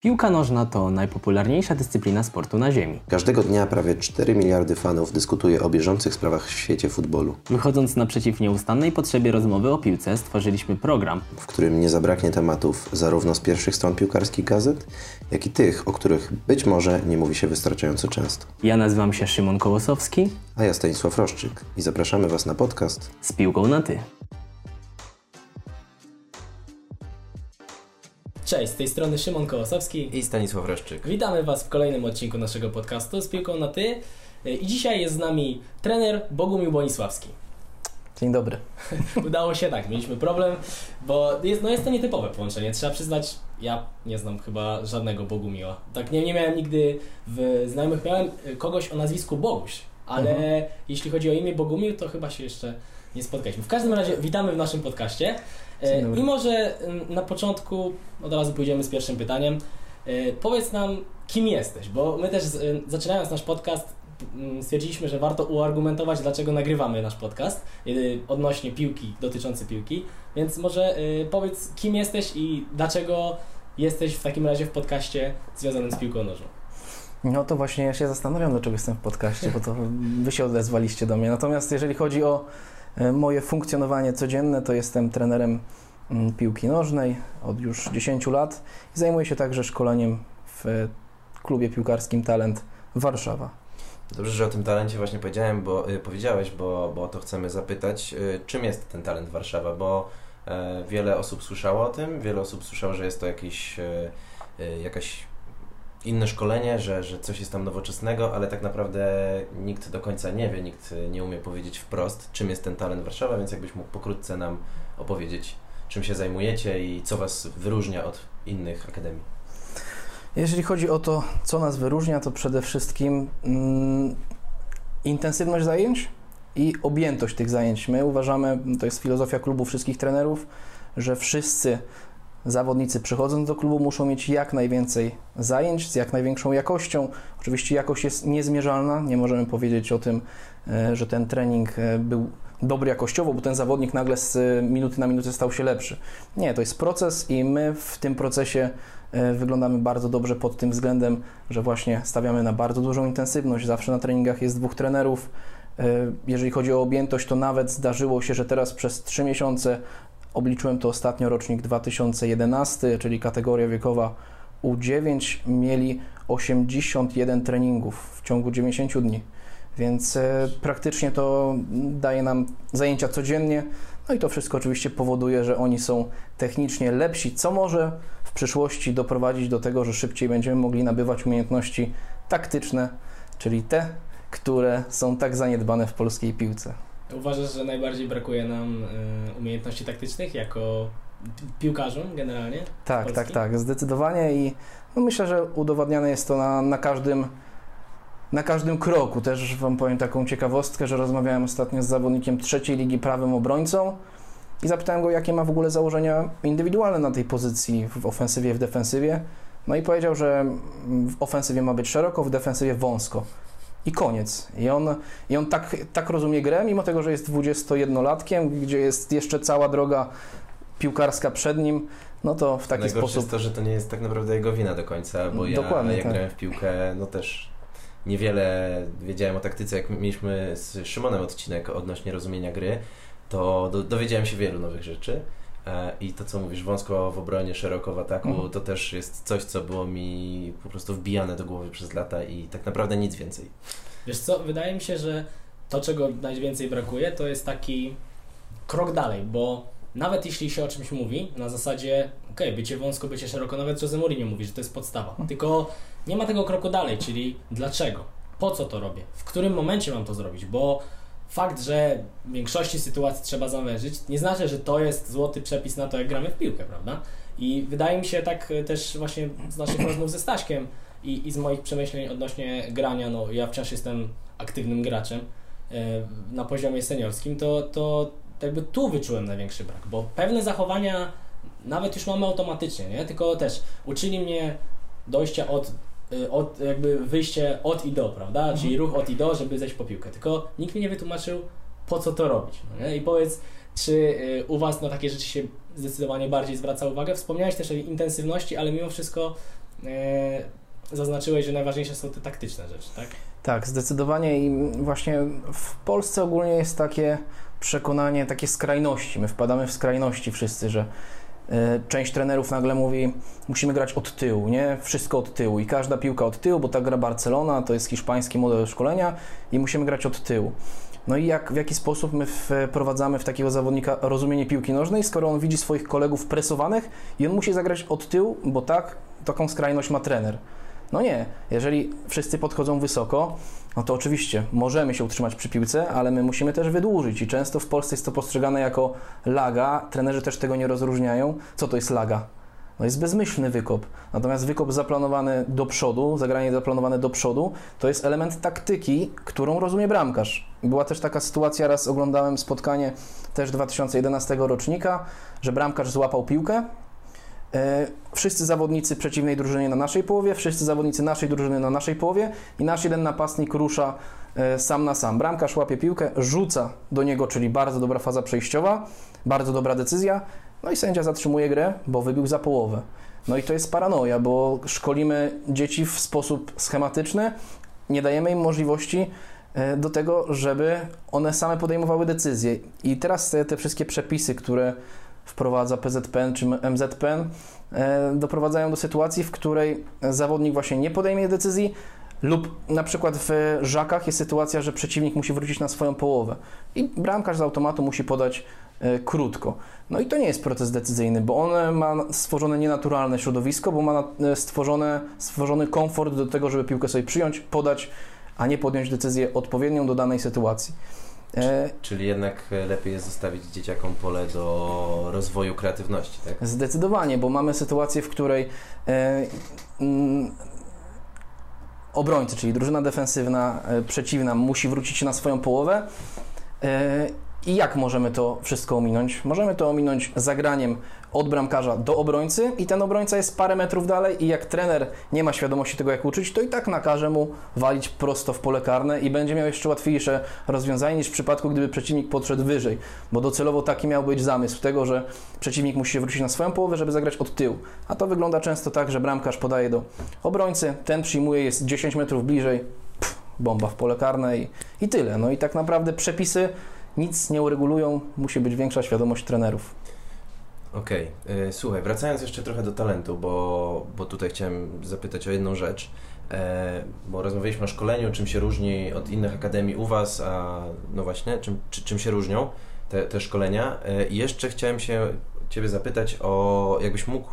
Piłka nożna to najpopularniejsza dyscyplina sportu na Ziemi. Każdego dnia prawie 4 miliardy fanów dyskutuje o bieżących sprawach w świecie futbolu, Wychodząc naprzeciw nieustannej potrzebie rozmowy o piłce, stworzyliśmy program. w którym nie zabraknie tematów zarówno z pierwszych stron piłkarskich gazet, jak i tych, o których być może nie mówi się wystarczająco często. Ja nazywam się Szymon Kołosowski A ja Stanisław Roszczyk i zapraszamy Was na podcast z piłką na ty. Cześć, z tej strony Szymon Kołosowski. I Stanisław Reszczyk. Witamy Was w kolejnym odcinku naszego podcastu z piłką na ty. I dzisiaj jest z nami trener Bogumił Bonisławski. Dzień dobry. Udało się tak, mieliśmy problem, bo jest, no jest to nietypowe połączenie. Trzeba przyznać, ja nie znam chyba żadnego Bogumiła. Tak nie, nie miałem nigdy w znajomych, miałem y, kogoś o nazwisku Boguś, ale jeśli chodzi o imię Bogumił, to chyba się jeszcze nie spotkaliśmy. W każdym razie witamy w naszym podcaście. E. I może ym, na początku od razu pójdziemy z pierwszym pytaniem. E, Powiedz nam, kim jesteś, bo my też zaczynając nasz podcast stwierdziliśmy, że warto uargumentować, dlaczego nagrywamy nasz podcast y, odnośnie piłki, dotyczący piłki. Więc może powiedz, kim jesteś i dlaczego jesteś w takim razie w podcaście związanym z piłką nożną. No to właśnie ja się zastanawiam, dlaczego jestem w podcaście, bo to wy się odezwaliście do mnie. Natomiast jeżeli chodzi o e, moje funkcjonowanie codzienne, to jestem trenerem mm, piłki nożnej od już 10 lat i zajmuję się także szkoleniem w e, klubie piłkarskim Talent Warszawa. Dobrze, że o tym talencie właśnie powiedziałem, bo y, powiedziałeś, bo, bo o to chcemy zapytać. Y, czym jest ten talent Warszawa? Bo e, wiele osób słyszało o tym, wiele osób słyszało, że jest to jakieś, e, e, jakaś inne szkolenie, że, że coś jest tam nowoczesnego, ale tak naprawdę nikt do końca nie wie, nikt nie umie powiedzieć wprost, czym jest ten talent Warszawa, więc jakbyś mógł pokrótce nam opowiedzieć, czym się zajmujecie i co Was wyróżnia od innych akademii. Jeżeli chodzi o to, co nas wyróżnia, to przede wszystkim mm, intensywność zajęć i objętość tych zajęć. My uważamy, to jest filozofia klubu wszystkich trenerów, że wszyscy zawodnicy przychodząc do klubu muszą mieć jak najwięcej zajęć z jak największą jakością. Oczywiście jakość jest niezmierzalna, nie możemy powiedzieć o tym, e, że ten trening e, był dobry jakościowo, bo ten zawodnik nagle z e, minuty na minutę stał się lepszy. Nie, to jest proces i my w tym procesie wyglądamy bardzo dobrze pod tym względem, że właśnie stawiamy na bardzo dużą intensywność. Zawsze na treningach jest dwóch trenerów. Jeżeli chodzi o objętość, to nawet zdarzyło się, że teraz przez 3 miesiące obliczyłem to ostatnio rocznik 2011, czyli kategoria wiekowa U9, mieli 81 treningów w ciągu 90 dni. Więc e, praktycznie to daje nam zajęcia codziennie. No i to wszystko oczywiście powoduje, że oni są technicznie lepsi, co może w przyszłości doprowadzić do tego, że szybciej będziemy mogli nabywać umiejętności taktyczne, czyli te, które są tak zaniedbane w polskiej piłce. Uważasz, że najbardziej brakuje nam y, umiejętności taktycznych jako pi- piłkarzom generalnie? Tak, Polski? tak, tak, zdecydowanie i no myślę, że udowadniane jest to na, na każdym na każdym kroku. Też Wam powiem taką ciekawostkę, że rozmawiałem ostatnio z zawodnikiem trzeciej ligi prawym obrońcą i zapytałem go, jakie ma w ogóle założenia indywidualne na tej pozycji w ofensywie, w defensywie. No i powiedział, że w ofensywie ma być szeroko, w defensywie wąsko. I koniec. I on, i on tak, tak rozumie grę, mimo tego, że jest 21-latkiem, gdzie jest jeszcze cała droga piłkarska przed nim, no to w taki Najgorsze sposób. jest to, że to nie jest tak naprawdę jego wina do końca, bo ja Dokładnie, jak tak. grałem w piłkę, no też niewiele wiedziałem o taktyce, jak mieliśmy z Szymonem odcinek odnośnie rozumienia gry, to do, dowiedziałem się wielu nowych rzeczy. E, I to, co mówisz, wąsko w obronie, szeroko w ataku, Mhm. to też jest coś, co było mi po prostu wbijane do głowy przez lata i tak naprawdę nic więcej. Wiesz co, wydaje mi się, że to, czego najwięcej brakuje, to jest taki krok dalej, bo nawet jeśli się o czymś mówi, na zasadzie, okej, bycie wąsko, bycie szeroko, nawet Jose Mourinho mówi, że to jest podstawa, tylko nie ma tego kroku dalej, czyli dlaczego, po co to robię, w którym momencie mam to zrobić, bo fakt, że w większości sytuacji trzeba zawężyć, nie znaczy, że to jest złoty przepis na to, jak gramy w piłkę, prawda? I wydaje mi się tak e, też właśnie z naszych rozmów ze Staśkiem i, i z moich przemyśleń odnośnie grania, no ja wciąż jestem aktywnym graczem e, na poziomie seniorskim, to, to jakby tu wyczułem największy brak, bo pewne zachowania nawet już mamy automatycznie, nie? Tylko też uczyli mnie dojścia od, od jakby wyjście od i do, prawda? Czyli ruch od i do, żeby zejść po piłkę. Tylko nikt mi nie wytłumaczył, po co to robić. No? I powiedz, czy y, u Was na takie rzeczy się zdecydowanie bardziej zwraca uwagę? Wspomniałeś też o intensywności, ale mimo wszystko e, zaznaczyłeś, że najważniejsze są te taktyczne rzeczy, tak? Tak, zdecydowanie i właśnie w Polsce ogólnie jest takie przekonanie, takie skrajności. My wpadamy w skrajności wszyscy, że część trenerów nagle mówi, musimy grać od tyłu, nie? Wszystko od tyłu i każda piłka od tyłu, bo tak gra Barcelona, to jest hiszpański model szkolenia i musimy grać od tyłu. No i jak, w jaki sposób my wprowadzamy w takiego zawodnika rozumienie piłki nożnej, skoro on widzi swoich kolegów presowanych i on musi zagrać od tyłu, bo tak, taką skrajność ma trener. No nie, jeżeli wszyscy podchodzą wysoko, no to oczywiście możemy się utrzymać przy piłce, ale my musimy też wydłużyć i często w Polsce jest to postrzegane jako laga. Trenerzy też tego nie rozróżniają. Co to jest laga? No jest bezmyślny wykop. Natomiast wykop zaplanowany do przodu, zagranie zaplanowane do przodu, to jest element taktyki, którą rozumie bramkarz. Była też taka sytuacja, raz oglądałem spotkanie też 2011 rocznika, że bramkarz złapał piłkę, wszyscy zawodnicy przeciwnej drużyny na naszej połowie, wszyscy zawodnicy naszej drużyny na naszej połowie i nasz jeden napastnik rusza e, sam na sam. Bramkarz łapie piłkę, rzuca do niego, czyli bardzo dobra faza przejściowa, bardzo dobra decyzja, no i sędzia zatrzymuje grę, bo wybił za połowę. No i to jest paranoja, bo szkolimy dzieci w sposób schematyczny, nie dajemy im możliwości e, do tego, żeby one same podejmowały decyzje. I teraz te, te wszystkie przepisy, które wprowadza PZPN czy MZPN, e, doprowadzają do sytuacji, w której zawodnik właśnie nie podejmie decyzji, lub na przykład w żakach jest sytuacja, że przeciwnik musi wrócić na swoją połowę i bramkarz z automatu musi podać e, krótko. No i to nie jest proces decyzyjny, bo on ma stworzone nienaturalne środowisko, bo ma e, stworzone, stworzony komfort do tego, żeby piłkę sobie przyjąć, podać, a nie podjąć decyzję odpowiednią do danej sytuacji. E, czyli jednak lepiej jest zostawić dzieciakom pole do rozwoju kreatywności, tak? Zdecydowanie, bo mamy sytuację, w której e, mm, obrońcy, czyli drużyna defensywna e, przeciwna musi wrócić na swoją połowę e, i jak możemy to wszystko ominąć? Możemy to ominąć zagraniem od bramkarza do obrońcy i ten obrońca jest parę metrów dalej i jak trener nie ma świadomości tego, jak uczyć, to i tak nakaże mu walić prosto w pole karne i będzie miał jeszcze łatwiejsze rozwiązanie niż w przypadku, gdyby przeciwnik podszedł wyżej, bo docelowo taki miał być zamysł tego, że przeciwnik musi się wrócić na swoją połowę, żeby zagrać od tyłu. A to wygląda często tak, że bramkarz podaje do obrońcy, ten przyjmuje, jest 10 metrów bliżej, pff, bomba w pole karne i, i tyle. No i tak naprawdę przepisy nic nie uregulują, musi być większa świadomość trenerów. Okej, okay. słuchaj, wracając jeszcze trochę do talentu, bo, bo tutaj chciałem zapytać o jedną rzecz, e, bo rozmawialiśmy o szkoleniu, czym się różni od innych akademii u Was, a no właśnie, czym, czy, czym się różnią te, te szkolenia. E, I jeszcze chciałem się Ciebie zapytać o, jakbyś mógł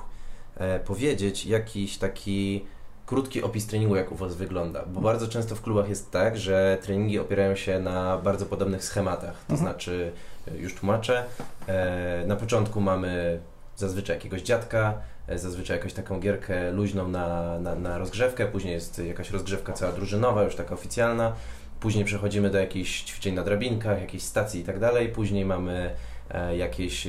e, powiedzieć jakiś taki krótki opis treningu, jak u Was wygląda, bo bardzo często w klubach jest tak, że treningi opierają się na bardzo podobnych schematach, to mhm. znaczy, e, już tłumaczę, e, na początku mamy zazwyczaj jakiegoś dziadka, e, zazwyczaj jakąś taką gierkę luźną na, na, na rozgrzewkę, później jest jakaś rozgrzewka cała drużynowa, już taka oficjalna, później przechodzimy do jakichś ćwiczeń na drabinkach, jakiejś stacji i tak dalej, później mamy jakieś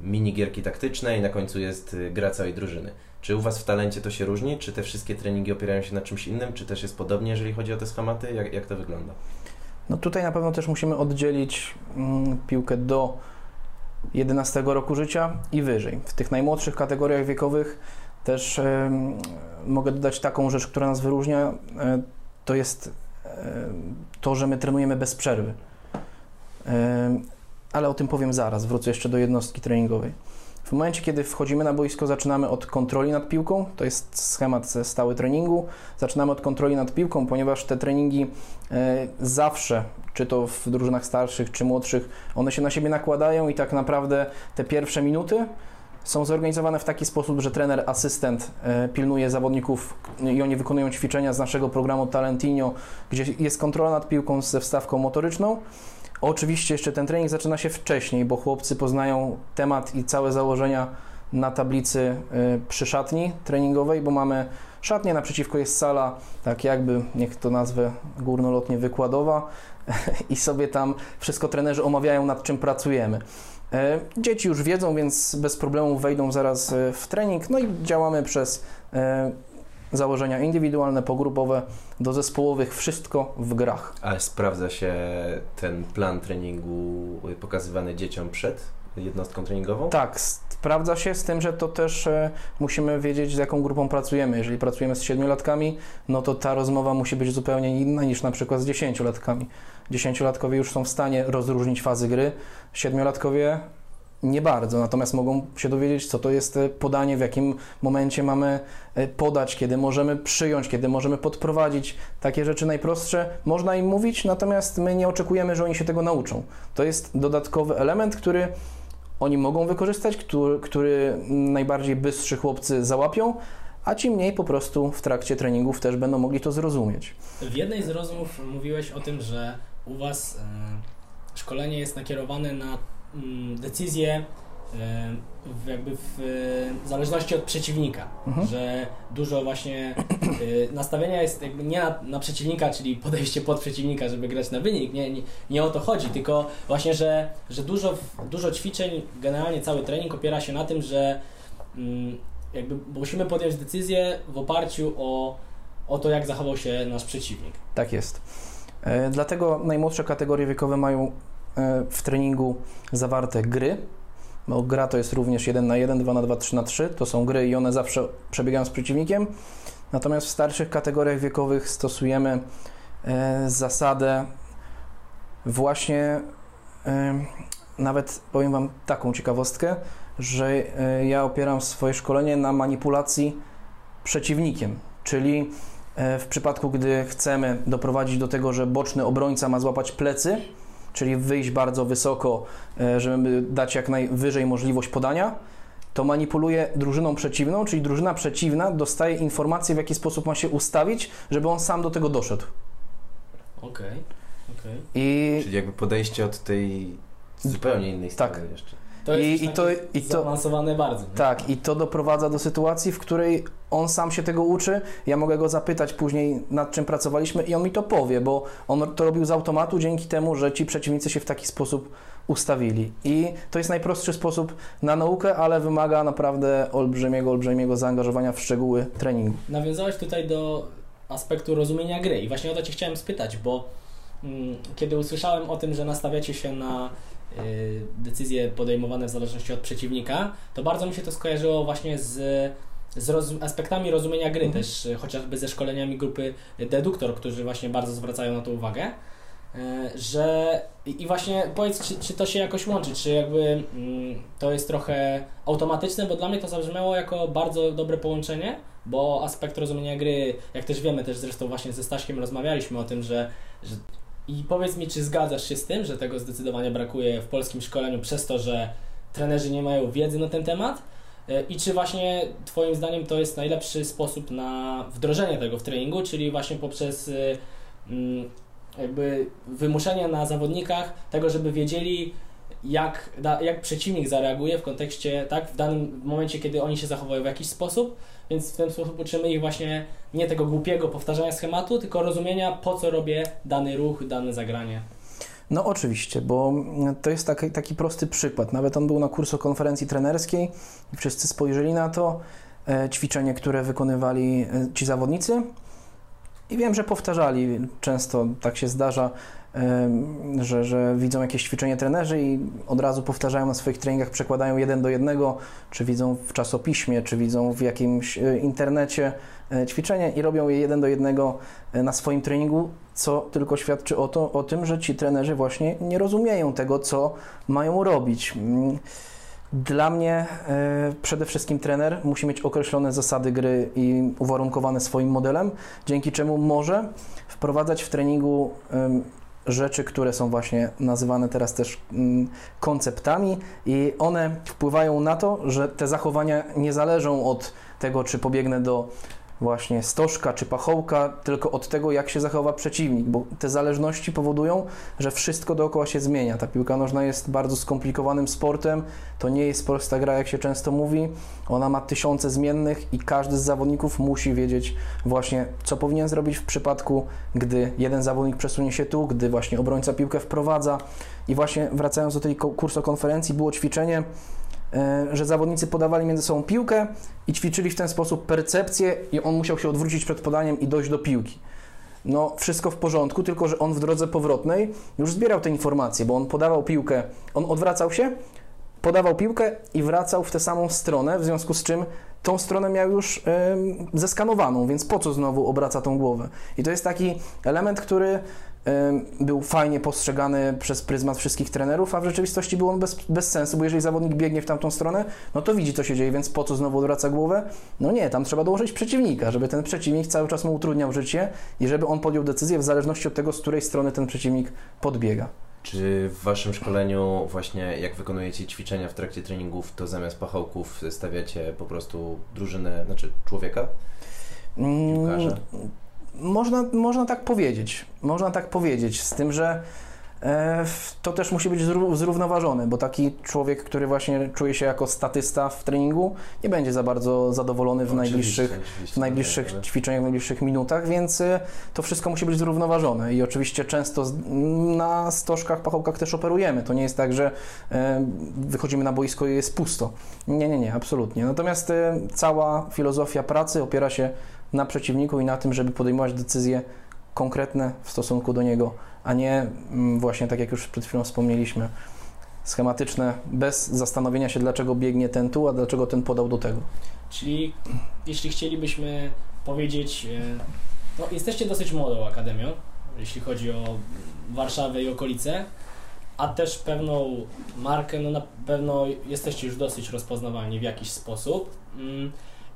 mini gierki taktyczne i na końcu jest gra całej drużyny. Czy u Was w talencie to się różni? Czy te wszystkie treningi opierają się na czymś innym? Czy też jest podobnie, jeżeli chodzi o te schematy? Jak, jak to wygląda? No tutaj na pewno też musimy oddzielić mm, piłkę do 11 roku życia i wyżej. W tych najmłodszych kategoriach wiekowych też mogę dodać taką rzecz, która nas wyróżnia, y, to jest y, to, że my trenujemy bez przerwy. ale o tym powiem zaraz, wrócę jeszcze do jednostki treningowej. W momencie, kiedy wchodzimy na boisko, zaczynamy od kontroli nad piłką. To jest schemat stały treningu. Zaczynamy od kontroli nad piłką, ponieważ te treningi e, zawsze, czy to w drużynach starszych, czy młodszych, one się na siebie nakładają i tak naprawdę te pierwsze minuty są zorganizowane w taki sposób, że trener, asystent e, pilnuje zawodników i oni wykonują ćwiczenia z naszego programu Talentinho, gdzie jest kontrola nad piłką ze wstawką motoryczną. Oczywiście jeszcze ten trening zaczyna się wcześniej, bo chłopcy poznają temat i całe założenia na tablicy y, przy szatni treningowej, bo mamy szatnię, naprzeciwko jest sala, tak jakby, niech to nazwę górnolotnie wykładowa i sobie tam wszystko trenerzy omawiają, nad czym pracujemy. E, dzieci już wiedzą, więc bez problemu wejdą zaraz e, w trening, no i działamy przez założenia indywidualne, pogrupowe, do zespołowych, wszystko w grach. Ale sprawdza się ten plan treningu pokazywany dzieciom przed jednostką treningową? Tak, sprawdza się z tym, że to też e, musimy wiedzieć, z jaką grupą pracujemy. Jeżeli pracujemy z siedmiolatkami, no to ta rozmowa musi być zupełnie inna niż na przykład z dziesięciolatkami. Dziesięciolatkowie już są w stanie rozróżnić fazy gry, siedmiolatkowie nie bardzo, natomiast mogą się dowiedzieć, co to jest e, podanie, w jakim momencie mamy e, podać, kiedy możemy przyjąć, kiedy możemy podprowadzić. Takie rzeczy najprostsze można im mówić, natomiast my nie oczekujemy, że oni się tego nauczą. To jest dodatkowy element, który oni mogą wykorzystać, który, który najbardziej bystrzy chłopcy załapią, a ci mniej po prostu w trakcie treningów też będą mogli to zrozumieć. W jednej z rozmów mówiłeś o tym, że u Was e, szkolenie jest nakierowane na decyzje w, jakby w e, zależności od przeciwnika, Mhm. że dużo właśnie e, nastawienia jest jakby nie na, na przeciwnika, czyli podejście pod przeciwnika, żeby grać na wynik, nie, nie, nie o to chodzi, tylko właśnie, że, że dużo, dużo ćwiczeń, generalnie cały trening opiera się na tym, że mm, jakby musimy podjąć decyzję w oparciu o, o to, jak zachował się nasz przeciwnik. Tak jest. E, Dlatego najmłodsze kategorie wiekowe mają w treningu zawarte gry. Bo gra to jest również 1 na 1, 2 na 2, 3 na 3. To są gry i one zawsze przebiegają z przeciwnikiem. Natomiast w starszych kategoriach wiekowych stosujemy e, zasadę właśnie e, nawet powiem Wam taką ciekawostkę, że e, ja opieram swoje szkolenie na manipulacji przeciwnikiem, czyli e, w przypadku, gdy chcemy doprowadzić do tego, że boczny obrońca ma złapać plecy, czyli wyjść bardzo wysoko, e, żeby dać jak najwyżej możliwość podania, to manipuluje drużyną przeciwną, czyli drużyna przeciwna dostaje informację, w jaki sposób ma się ustawić, żeby on sam do tego doszedł. Okej, okej. I Czyli jakby podejście od tej zupełnie innej Tak. strony jeszcze. To jest I- i to- i to- zaawansowane bardzo. nie? Tak, i to doprowadza do sytuacji, w której on sam się tego uczy. Ja mogę go zapytać później, nad czym pracowaliśmy, i on mi to powie, bo on to robił z automatu dzięki temu, że ci przeciwnicy się w taki sposób ustawili. I to jest najprostszy sposób na naukę, ale wymaga naprawdę olbrzymiego, olbrzymiego zaangażowania w szczegóły treningu. Nawiązałeś tutaj do aspektu rozumienia gry i właśnie o to Cię chciałem spytać, bo mm, kiedy usłyszałem o tym, że nastawiacie się na y, decyzje podejmowane w zależności od przeciwnika, to bardzo mi się to skojarzyło właśnie z, z aspektami rozumienia gry, Mhm. też y, chociażby ze szkoleniami grupy Deduktor, którzy właśnie bardzo zwracają na to uwagę. y, Że i właśnie powiedz, czy, czy to się jakoś łączy, czy jakby mm, to jest trochę automatyczne, bo dla mnie to zabrzmiało jako bardzo dobre połączenie, bo aspekt rozumienia gry, jak też wiemy, też zresztą właśnie ze Staśkiem rozmawialiśmy o tym, że, że i powiedz mi, czy zgadzasz się z tym, że tego zdecydowanie brakuje w polskim szkoleniu przez to, że trenerzy nie mają wiedzy na ten temat? E, I czy właśnie Twoim zdaniem to jest najlepszy sposób na wdrożenie tego w treningu, czyli właśnie poprzez y, mm, jakby wymuszenie na zawodnikach tego, żeby wiedzieli, jak, jak przeciwnik zareaguje w kontekście, tak, w danym momencie, kiedy oni się zachowują w jakiś sposób, więc w ten sposób uczymy ich właśnie nie tego głupiego powtarzania schematu, tylko rozumienia, po co robię dany ruch, dane zagranie. No oczywiście, bo to jest taki, taki prosty przykład. Nawet on był na kursu konferencji trenerskiej i wszyscy spojrzeli na to e, ćwiczenie, które wykonywali e, ci zawodnicy i wiem, że powtarzali. Często tak się zdarza, że, że widzą jakieś ćwiczenie trenerzy i od razu powtarzają na swoich treningach, przekładają jeden do jednego, czy widzą w czasopiśmie, czy widzą w jakimś e, internecie e, ćwiczenie i robią je jeden do jednego e, na swoim treningu, co tylko świadczy o, to, o tym, że ci trenerzy właśnie nie rozumieją tego, co mają robić. Mm, Dla mnie e, przede wszystkim trener musi mieć określone zasady gry i uwarunkowane swoim modelem, dzięki czemu może wprowadzać w treningu em, rzeczy, które są właśnie nazywane teraz też mm, konceptami i one wpływają na to, że te zachowania nie zależą od tego, czy pobiegnę do właśnie stożka czy pachołka, tylko od tego, jak się zachowa przeciwnik, bo te zależności powodują, że wszystko dookoła się zmienia. Ta piłka nożna jest bardzo skomplikowanym sportem, to nie jest prosta gra, jak się często mówi. Ona ma tysiące zmiennych i każdy z zawodników musi wiedzieć właśnie, co powinien zrobić w przypadku, gdy jeden zawodnik przesunie się tu, gdy właśnie obrońca piłkę wprowadza. I właśnie wracając do tej ko- kursokonferencji, było ćwiczenie, że zawodnicy podawali między sobą piłkę i ćwiczyli w ten sposób percepcję i on musiał się odwrócić przed podaniem i dojść do piłki. No, wszystko w porządku, tylko że on w drodze powrotnej już zbierał te informacje, bo on podawał piłkę, on odwracał się, podawał piłkę i wracał w tę samą stronę, w związku z czym tą stronę miał już zeskanowaną, więc po co znowu obraca tą głowę? I to jest taki element, który był fajnie postrzegany przez pryzmat wszystkich trenerów, a w rzeczywistości był on bez, bez sensu, bo jeżeli zawodnik biegnie w tamtą stronę, no to widzi, co się dzieje, więc po co znowu odwraca głowę? No nie, tam trzeba dołożyć przeciwnika, żeby ten przeciwnik cały czas mu utrudniał życie i żeby on podjął decyzję w zależności od tego, z której strony ten przeciwnik podbiega. Czy w waszym szkoleniu właśnie jak wykonujecie ćwiczenia w trakcie treningów, to zamiast pachołków stawiacie po prostu drużynę, znaczy człowieka, piłkarza? Można, można tak powiedzieć. Można tak powiedzieć, z tym, że e, to też musi być zró- zrównoważone, bo taki człowiek, który właśnie czuje się jako statysta w treningu, nie będzie za bardzo zadowolony w najbliższych, Oczywiście, w najbliższych ale- ćwiczeniach, w najbliższych minutach, więc y, to wszystko musi być zrównoważone i oczywiście często na stożkach, pachołkach też operujemy. To nie jest tak, że e, wychodzimy na boisko i jest pusto. Nie, nie, nie, absolutnie. Natomiast e, cała filozofia pracy opiera się na przeciwniku i na tym, żeby podejmować decyzje konkretne w stosunku do niego, a nie mm, właśnie tak jak już przed chwilą wspomnieliśmy, schematyczne, bez zastanowienia się, dlaczego biegnie ten tu, a dlaczego ten podał do tego. Czyli jeśli chcielibyśmy powiedzieć, e, no jesteście dosyć młodą akademią, jeśli chodzi o Warszawę i okolice, a też pewną markę, no na pewno jesteście już dosyć rozpoznawalni w jakiś sposób.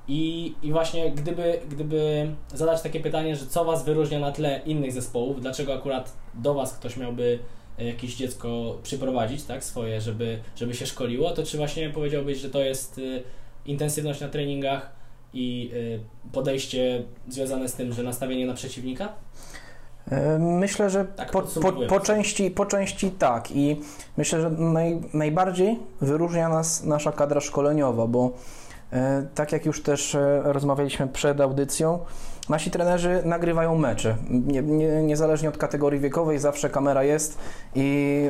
I, I właśnie gdyby, gdyby zadać takie pytanie, że co Was wyróżnia na tle innych zespołów, dlaczego akurat do Was ktoś miałby e, jakieś dziecko przyprowadzić, tak, swoje, żeby, żeby się szkoliło, to czy właśnie powiedziałbyś, że to jest y, intensywność na treningach i y, podejście związane z tym, że nastawienie na przeciwnika? E, Myślę, że Tak po, po, po, części, po części tak. I myślę, że naj, najbardziej wyróżnia nas nasza kadra szkoleniowa, bo e, tak jak już też e, rozmawialiśmy przed audycją, nasi trenerzy nagrywają mecze. Nie, nie, niezależnie od kategorii wiekowej, zawsze kamera jest i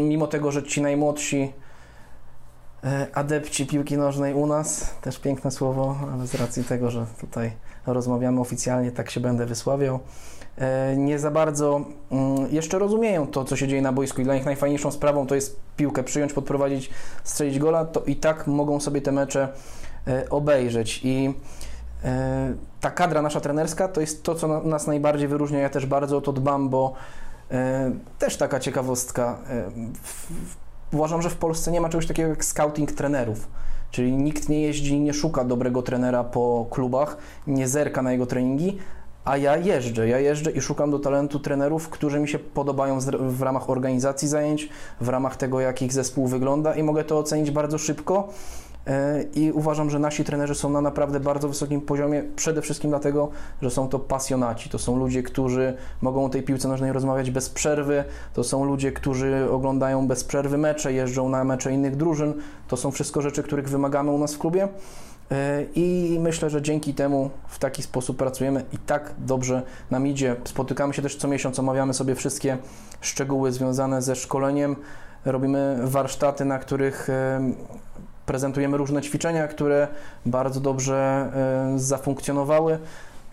mimo tego, że ci najmłodsi e, adepci piłki nożnej u nas, też piękne słowo, ale z racji tego, że tutaj rozmawiamy oficjalnie, tak się będę wysławiał, e, nie za bardzo mm, jeszcze rozumieją to, co się dzieje na boisku i dla nich najfajniejszą sprawą to jest piłkę przyjąć, podprowadzić, strzelić gola, to i tak mogą sobie te mecze e, obejrzeć i e, ta kadra nasza trenerska to jest to, co na- nas najbardziej wyróżnia. Ja też bardzo o to dbam, bo e, też taka ciekawostka. E, uważam, że w Polsce nie ma czegoś takiego jak scouting trenerów. Czyli nikt nie jeździ, nie szuka dobrego trenera po klubach, nie zerka na jego treningi, a ja jeżdżę. Ja jeżdżę i szukam do talentu trenerów, którzy mi się podobają w ramach organizacji zajęć, w ramach tego, jak ich zespół wygląda i mogę to ocenić bardzo szybko. E, I uważam, że nasi trenerzy są na naprawdę bardzo wysokim poziomie, przede wszystkim dlatego, że są to pasjonaci. To są ludzie, którzy mogą o tej piłce nożnej rozmawiać bez przerwy. To są ludzie, którzy oglądają bez przerwy mecze, jeżdżą na mecze innych drużyn. To są wszystko rzeczy, których wymagamy u nas w klubie. E, I myślę, że dzięki temu w taki sposób pracujemy i tak dobrze nam idzie. Spotykamy się też co miesiąc, omawiamy sobie wszystkie szczegóły związane ze szkoleniem. Robimy warsztaty, na których prezentujemy różne ćwiczenia, które bardzo dobrze e, zafunkcjonowały.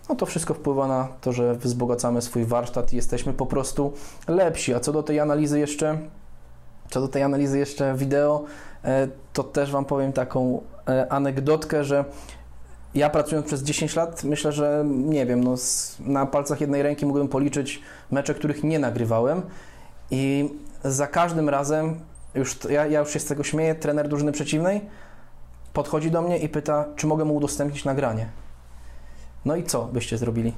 No to wszystko wpływa na to, że wzbogacamy swój warsztat i jesteśmy po prostu lepsi. A co do tej analizy jeszcze, co do tej analizy jeszcze wideo, e, to też Wam powiem taką e, anegdotkę, że ja pracując przez 10 lat, myślę, że nie wiem, no, na palcach jednej ręki mógłbym policzyć mecze, których nie nagrywałem i za każdym razem, już, ja, ja już się z tego śmieję, trener drużyny przeciwnej podchodzi do mnie i pyta, czy mogę mu udostępnić nagranie. No i co byście zrobili?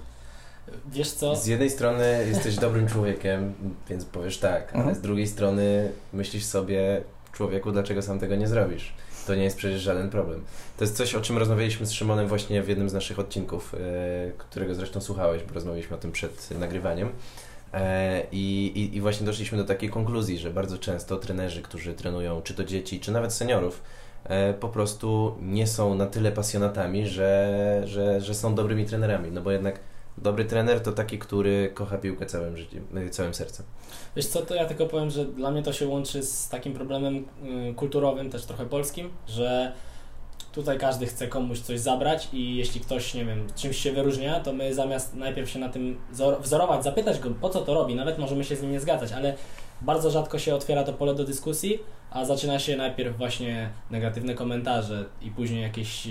Wiesz co? Z jednej strony jesteś dobrym człowiekiem, więc powiesz tak, ale Mhm. z drugiej strony myślisz sobie, człowieku, dlaczego sam tego nie zrobisz? To nie jest przecież żaden problem. To jest coś, o czym rozmawialiśmy z Szymonem właśnie w jednym z naszych odcinków, e, którego zresztą słuchałeś, bo rozmawialiśmy o tym przed nagrywaniem. E, I, i, I właśnie doszliśmy do takiej konkluzji, że bardzo często trenerzy, którzy trenują czy to dzieci, czy nawet seniorów, e, po prostu nie są na tyle pasjonatami, że, że, że są dobrymi trenerami. No bo jednak dobry trener to taki, który kocha piłkę całym życiem, y, całym sercem. Wiesz co, to ja tylko powiem, że dla mnie to się łączy z takim problemem y, kulturowym, też trochę polskim, że tutaj każdy chce komuś coś zabrać i jeśli ktoś, nie wiem, czymś się wyróżnia, to my zamiast najpierw się na tym wzor- wzorować, zapytać go, po co to robi, nawet możemy się z nim nie zgadzać, ale bardzo rzadko się otwiera to pole do dyskusji, a zaczyna się najpierw właśnie negatywne komentarze i później jakieś e,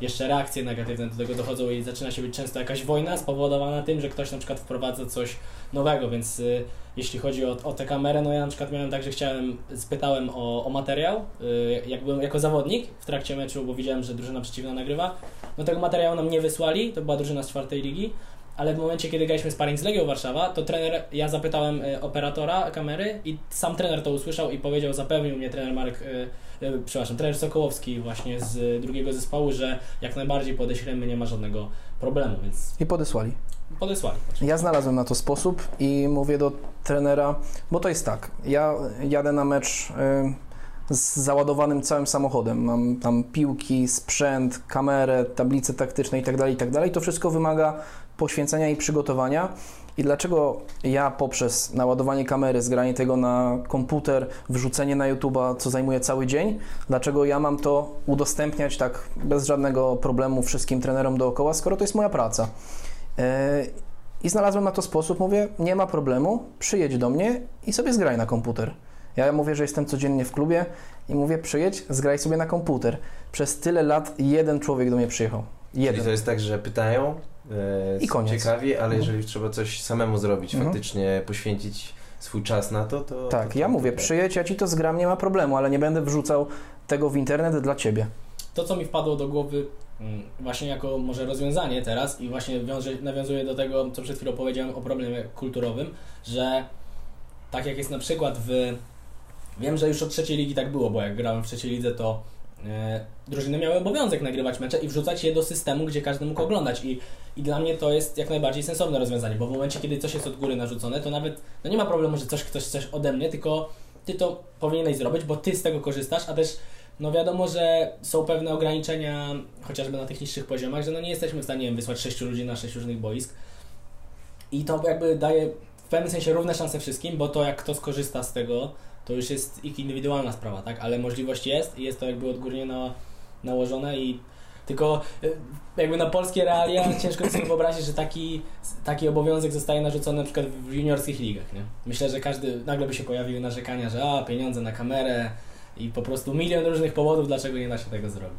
jeszcze reakcje negatywne do tego dochodzą i zaczyna się być często jakaś wojna spowodowana tym, że ktoś na przykład wprowadza coś nowego, więc e, jeśli chodzi o, o tę kamerę, no ja na przykład miałem tak, że chciałem, spytałem o, o materiał, e, jak byłem jako zawodnik w trakcie meczu, bo widziałem, że drużyna przeciwna nagrywa, no tego materiału nam nie wysłali, to była drużyna z czwartej ligi, ale w momencie, kiedy graliśmy sparring z Legią Warszawa, to trener, ja zapytałem e, operatora kamery i sam trener to usłyszał i powiedział, zapewnił mnie trener Marek, e, e, przepraszam, trener Sokołowski właśnie z drugiego zespołu, że jak najbardziej podeślemy, nie ma żadnego problemu, więc I podesłali. podesłali. Ja znalazłem na to sposób i mówię do trenera, bo to jest tak, ja jadę na mecz y, z załadowanym całym samochodem, mam tam piłki, sprzęt, kamerę, tablice taktyczne itd., itd. To wszystko wymaga poświęcenia i przygotowania. I dlaczego ja poprzez naładowanie kamery, zgranie tego na komputer, wrzucenie na YouTube'a, co zajmuje cały dzień, dlaczego ja mam to udostępniać tak bez żadnego problemu wszystkim trenerom dookoła, skoro to jest moja praca. E, I znalazłem na to sposób, mówię, nie ma problemu, przyjedź do mnie i sobie zgraj na komputer. Ja mówię, że jestem codziennie w klubie i mówię, przyjedź, zgraj sobie na komputer. Przez tyle lat jeden człowiek do mnie przyjechał. Czyli Jeden. to jest tak, że pytają, I są koniec. ciekawi, ale Mhm. jeżeli trzeba coś samemu zrobić, Mhm. faktycznie poświęcić swój czas na to, to... Tak, to, ja mówię, to- przyjedź, ja ci to zgram, nie ma problemu, ale nie będę wrzucał tego w internet dla ciebie. To, co mi wpadło do głowy mm, właśnie jako może rozwiązanie teraz i właśnie wiąże, nawiązuje do tego, co przed chwilą powiedziałem o problemie kulturowym, że tak jak jest na przykład w... Wiem, że już od trzeciej ligi tak było, bo jak grałem w trzeciej lidze, to e, drużyny miały obowiązek nagrywać mecze i wrzucać je do systemu, gdzie każdy mógł oglądać i, i dla mnie to jest jak najbardziej sensowne rozwiązanie, bo w momencie, kiedy coś jest od góry narzucone, to nawet no nie ma problemu, że coś ktoś chcesz ode mnie, tylko ty to powinieneś zrobić, bo ty z tego korzystasz, a też no wiadomo, że są pewne ograniczenia, chociażby na tych niższych poziomach, że no nie jesteśmy w stanie wysłać sześciu ludzi na sześć różnych boisk. I to jakby daje w pewnym sensie równe szanse wszystkim, bo to jak kto skorzysta z tego, to już jest ich indywidualna sprawa, tak? Ale możliwość jest i jest to jakby odgórnie na, nałożone i tylko y, jakby na polskie realia ciężko sobie wyobrazić, że taki, taki obowiązek zostaje narzucony na przykład w juniorskich ligach, nie? Myślę, że każdy, nagle by się pojawiły narzekania, że a, pieniądze na kamerę i po prostu milion różnych powodów, dlaczego nie da się tego zrobić.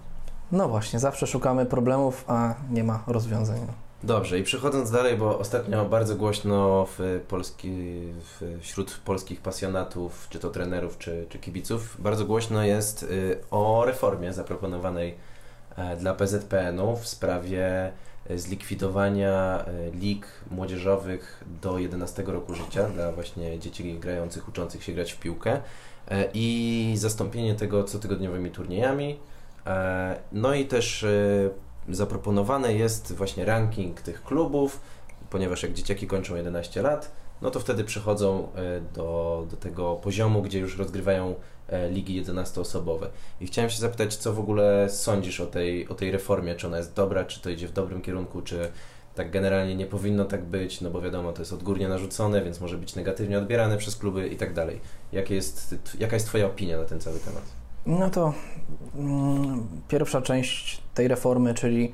No właśnie, zawsze szukamy problemów, a nie ma rozwiązań. Dobrze, i przechodząc dalej, bo ostatnio bardzo głośno w Polski, wśród polskich pasjonatów, czy to trenerów, czy, czy kibiców, bardzo głośno jest y, o reformie zaproponowanej e, dla PZPN-u w sprawie e, zlikwidowania e, lig młodzieżowych do 11 roku życia dla właśnie dzieci grających, uczących się grać w piłkę e, i zastąpienie tego cotygodniowymi turniejami. E, No i też e, zaproponowane jest właśnie ranking tych klubów, ponieważ jak dzieciaki kończą 11 lat, no to wtedy przychodzą e, do, do tego poziomu, gdzie już rozgrywają e, ligi 11-osobowe. I chciałem się zapytać, co w ogóle sądzisz o tej, o tej reformie? Czy ona jest dobra, czy to idzie w dobrym kierunku, czy tak generalnie nie powinno tak być, no bo wiadomo, to jest odgórnie narzucone, więc może być negatywnie odbierane przez kluby i tak dalej. Jest, jaka jest Twoja opinia na ten cały temat? No to mm, pierwsza część tej reformy, czyli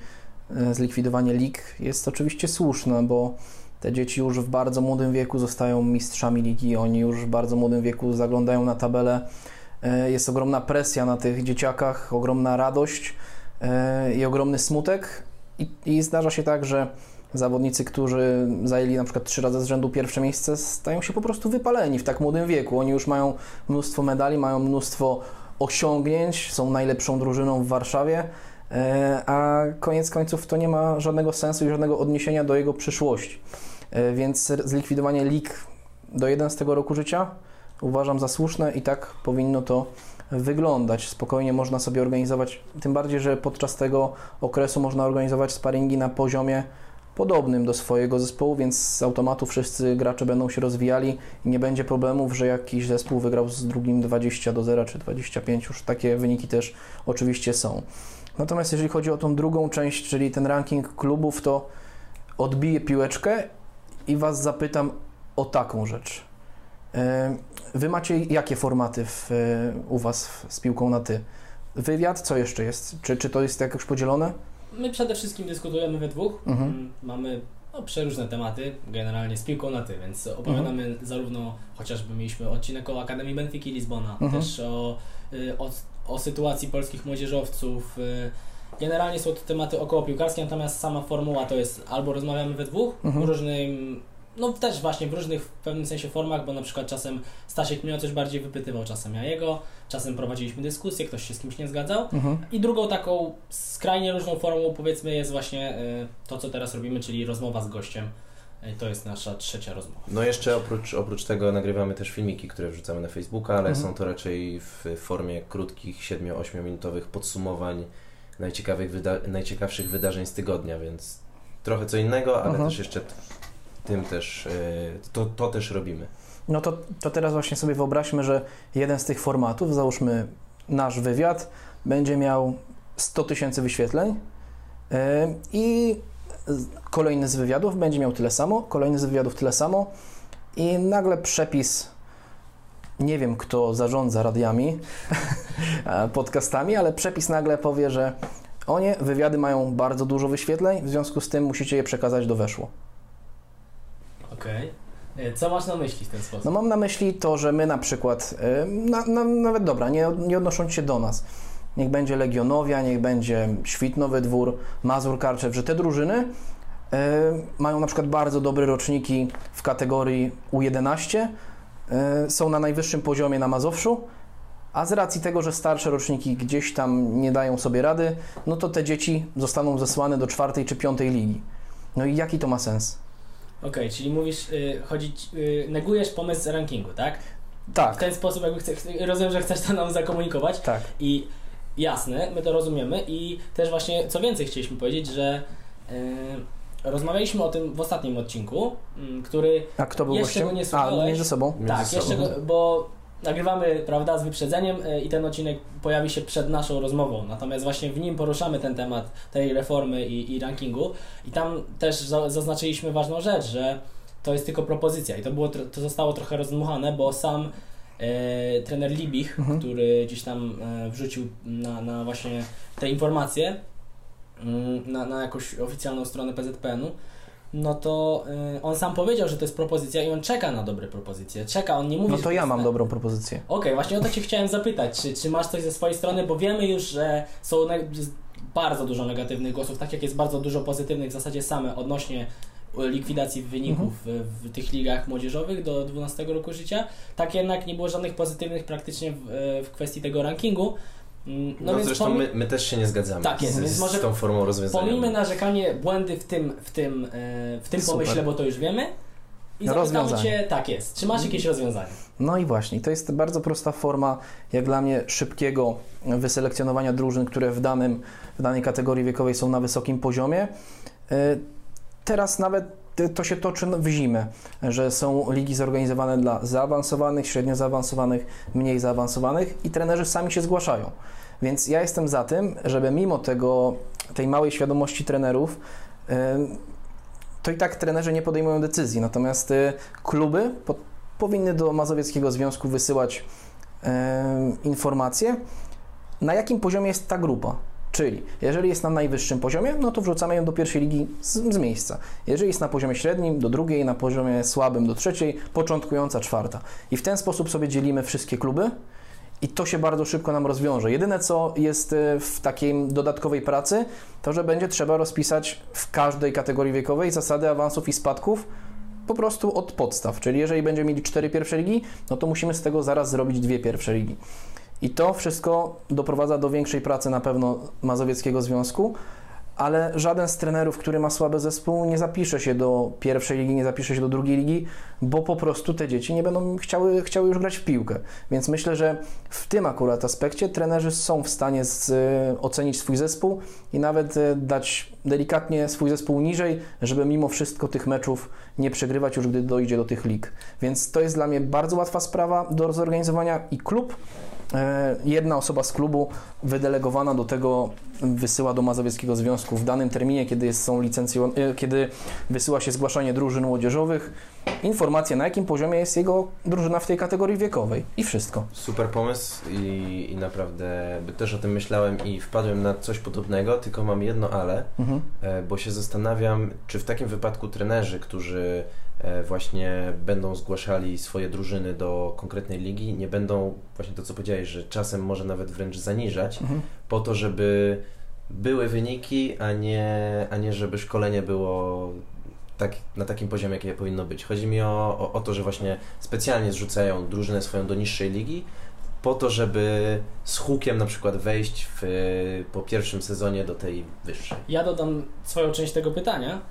e, zlikwidowanie lig, jest oczywiście słuszna, bo te dzieci już w bardzo młodym wieku zostają mistrzami ligi, oni już w bardzo młodym wieku zaglądają na tabelę. E, Jest ogromna presja na tych dzieciakach, ogromna radość e, i ogromny smutek. I, I zdarza się tak, że zawodnicy, którzy zajęli na przykład trzy razy z rzędu pierwsze miejsce, stają się po prostu wypaleni w tak młodym wieku. Oni już mają mnóstwo medali, mają mnóstwo osiągnięć, są najlepszą drużyną w Warszawie, e, a koniec końców to nie ma żadnego sensu i żadnego odniesienia do jego przyszłości. Więc zlikwidowanie lig do 11 roku życia uważam za słuszne i tak powinno to wyglądać. Spokojnie można sobie organizować, tym bardziej, że podczas tego okresu można organizować sparingi na poziomie podobnym do swojego zespołu, więc z automatu wszyscy gracze będą się rozwijali i nie będzie problemów, że jakiś zespół wygrał z drugim 20 do 0 czy 25, już takie wyniki też oczywiście są. Natomiast jeżeli chodzi o tą drugą część, czyli ten ranking klubów, to odbiję piłeczkę i Was zapytam o taką rzecz. E, Wy macie jakie formaty w, e, u Was w- z piłką na ty? Wywiad, co jeszcze jest? Czy, czy to jest jakoś podzielone? My przede wszystkim dyskutujemy we dwóch. Mhm. Mm, Mamy no, przeróżne tematy, generalnie z piłką na ty, więc opowiadamy Mhm. zarówno, chociażby mieliśmy odcinek o Akademii Benfiki Lizbona, Mhm. też o, y, o, o sytuacji polskich młodzieżowców. Generalnie są to tematy około piłkarskie, natomiast sama formuła to jest albo rozmawiamy we dwóch, Mhm. w różnym, no też właśnie w różnych w pewnym sensie formach, bo na przykład czasem Stasiek mnie o coś bardziej wypytywał, czasem ja jego, czasem prowadziliśmy dyskusję, ktoś się z kimś nie zgadzał. Mhm. I drugą taką skrajnie różną formą powiedzmy jest właśnie y, to, co teraz robimy, czyli rozmowa z gościem. I to jest nasza trzecia rozmowa. No jeszcze oprócz, oprócz tego nagrywamy też filmiki, które wrzucamy na Facebooka, ale Mhm. są to raczej w formie krótkich, 7-8 minutowych podsumowań najciekawych wyda- najciekawszych wydarzeń z tygodnia, więc trochę co innego, ale Mhm. też jeszcze tym też, y, to, to też robimy. No to, to teraz właśnie sobie wyobraźmy, że jeden z tych formatów, załóżmy nasz wywiad, będzie miał 100 tysięcy wyświetleń yy, i kolejny z wywiadów będzie miał tyle samo, kolejny z wywiadów tyle samo i nagle przepis, nie wiem kto zarządza radiami, e, podcastami, ale przepis nagle powie, że o nie, wywiady mają bardzo dużo wyświetleń, w związku z tym musicie je przekazać do weszło. Okej. Y, Co masz na myśli w ten sposób? No mam na myśli to, że my na przykład, y, na, na, nawet dobra, nie, nie odnosząc się do nas, niech będzie Legionowia, niech będzie Świtnowy Dwór, Mazur Karczew, że te drużyny y, mają na przykład bardzo dobre roczniki w kategorii U11, y, są na najwyższym poziomie na Mazowszu, a z racji tego, że starsze roczniki gdzieś tam nie dają sobie rady, no to te dzieci zostaną zesłane do czwartej czy piątej ligi. No i jaki to ma sens? Okej, czyli mówisz, y, chodzić, y, negujesz pomysł rankingu, tak? W Tak, ten sposób jakby chcę, chcę- rozumiem, że chcesz to nam zakomunikować tak. i jasne, my to rozumiemy i też właśnie co więcej chcieliśmy powiedzieć, że y, rozmawialiśmy o tym w ostatnim odcinku, mm, który A kto był Jeszcze gościem? go nie A, między sobą. Między tak, jeszcze sobą. go, bo nagrywamy, prawda, z wyprzedzeniem y, i ten odcinek pojawi się przed naszą rozmową. Natomiast właśnie w nim poruszamy ten temat tej reformy i, i rankingu i tam też za, zaznaczyliśmy ważną rzecz, że to jest tylko propozycja i to, było, to zostało trochę rozdmuchane, bo sam e, trener Libich, Mhm. który gdzieś tam e, wrzucił na, na właśnie te informacje mm, na, na jakąś oficjalną stronę PZPN-u, no to e, on sam powiedział, że to jest propozycja i on czeka na dobre propozycje. Czeka, on nie mówi, No to ja mam na- dobrą propozycję. Okej, właśnie o to Cię chciałem zapytać, czy, czy masz coś ze swojej strony, bo wiemy już, że są ne- bardzo dużo negatywnych głosów, tak jak jest bardzo dużo pozytywnych w zasadzie same odnośnie e, likwidacji wyników w, w tych ligach młodzieżowych do 12 roku życia, tak jednak nie było żadnych pozytywnych praktycznie w, e, w kwestii tego rankingu. No, No, więc zresztą my, my też się nie zgadzamy Tak jest, z, więc z może tą formą rozwiązania. pomijmy narzekanie, błędy w tym, w tym, e, w tym Super. pomyśle, bo to już wiemy. I zapytamy. Cię, tak jest, czy masz jakieś rozwiązanie? No i właśnie, to jest bardzo prosta forma, jak dla mnie, szybkiego wyselekcjonowania drużyn, które w, danym, w danej kategorii wiekowej są na wysokim poziomie. E, Teraz nawet to się toczy w zimę, że są ligi zorganizowane dla zaawansowanych, średnio zaawansowanych, mniej zaawansowanych i trenerzy sami się zgłaszają. Więc ja jestem za tym, żeby mimo tego, tej małej świadomości trenerów, to i tak trenerzy nie podejmują decyzji, natomiast e, kluby po, powinny do Mazowieckiego Związku wysyłać informacje, na jakim poziomie jest ta grupa. Czyli jeżeli jest na najwyższym poziomie, no to wrzucamy ją do pierwszej ligi z, z miejsca. Jeżeli jest na poziomie średnim, do drugiej, na poziomie słabym, do trzeciej, początkująca czwarta. I w ten sposób sobie dzielimy wszystkie kluby i to się bardzo szybko nam rozwiąże. Jedyne, co jest e, w takiej dodatkowej pracy, to, że będzie trzeba rozpisać w każdej kategorii wiekowej zasady awansów i spadków po prostu od podstaw. Czyli jeżeli będziemy mieli cztery pierwsze ligi, no to musimy z tego zaraz zrobić dwie pierwsze ligi. I to wszystko doprowadza do większej pracy na pewno Mazowieckiego Związku, ale żaden z trenerów, który ma słaby zespół, nie zapisze się do pierwszej ligi, nie zapisze się do drugiej ligi, bo po prostu te dzieci nie będą chciały, chciały już grać w piłkę. Więc myślę, że w tym akurat aspekcie trenerzy są w stanie z, e, ocenić swój zespół i nawet e, dać delikatnie swój zespół niżej, żeby mimo wszystko tych meczów nie przegrywać już, gdy dojdzie do tych lig. Więc to jest dla mnie bardzo łatwa sprawa do zorganizowania i klub jedna osoba z klubu wydelegowana do tego wysyła do Mazowieckiego Związku w danym terminie, kiedy jest, są licencjo- e, kiedy wysyła się zgłaszanie drużyn młodzieżowych, informacja na jakim poziomie jest jego drużyna w tej kategorii wiekowej i wszystko. Super pomysł i, i naprawdę też o tym myślałem i wpadłem na coś podobnego, tylko mam jedno ale, Mhm. e, bo się zastanawiam, czy w takim wypadku trenerzy, którzy e, właśnie będą zgłaszali swoje drużyny do konkretnej ligi, nie będą, właśnie to co powiedziałeś, że czasem może nawet wręcz zaniżać, Mhm. po to, żeby były wyniki, a nie, a nie żeby szkolenie było tak, na takim poziomie, jakie powinno być. Chodzi mi o, o, o to, że właśnie specjalnie zrzucają drużynę swoją do niższej ligi, po to, żeby z hukiem na przykład wejść w, po pierwszym sezonie do tej wyższej. Ja dodam swoją część tego pytania,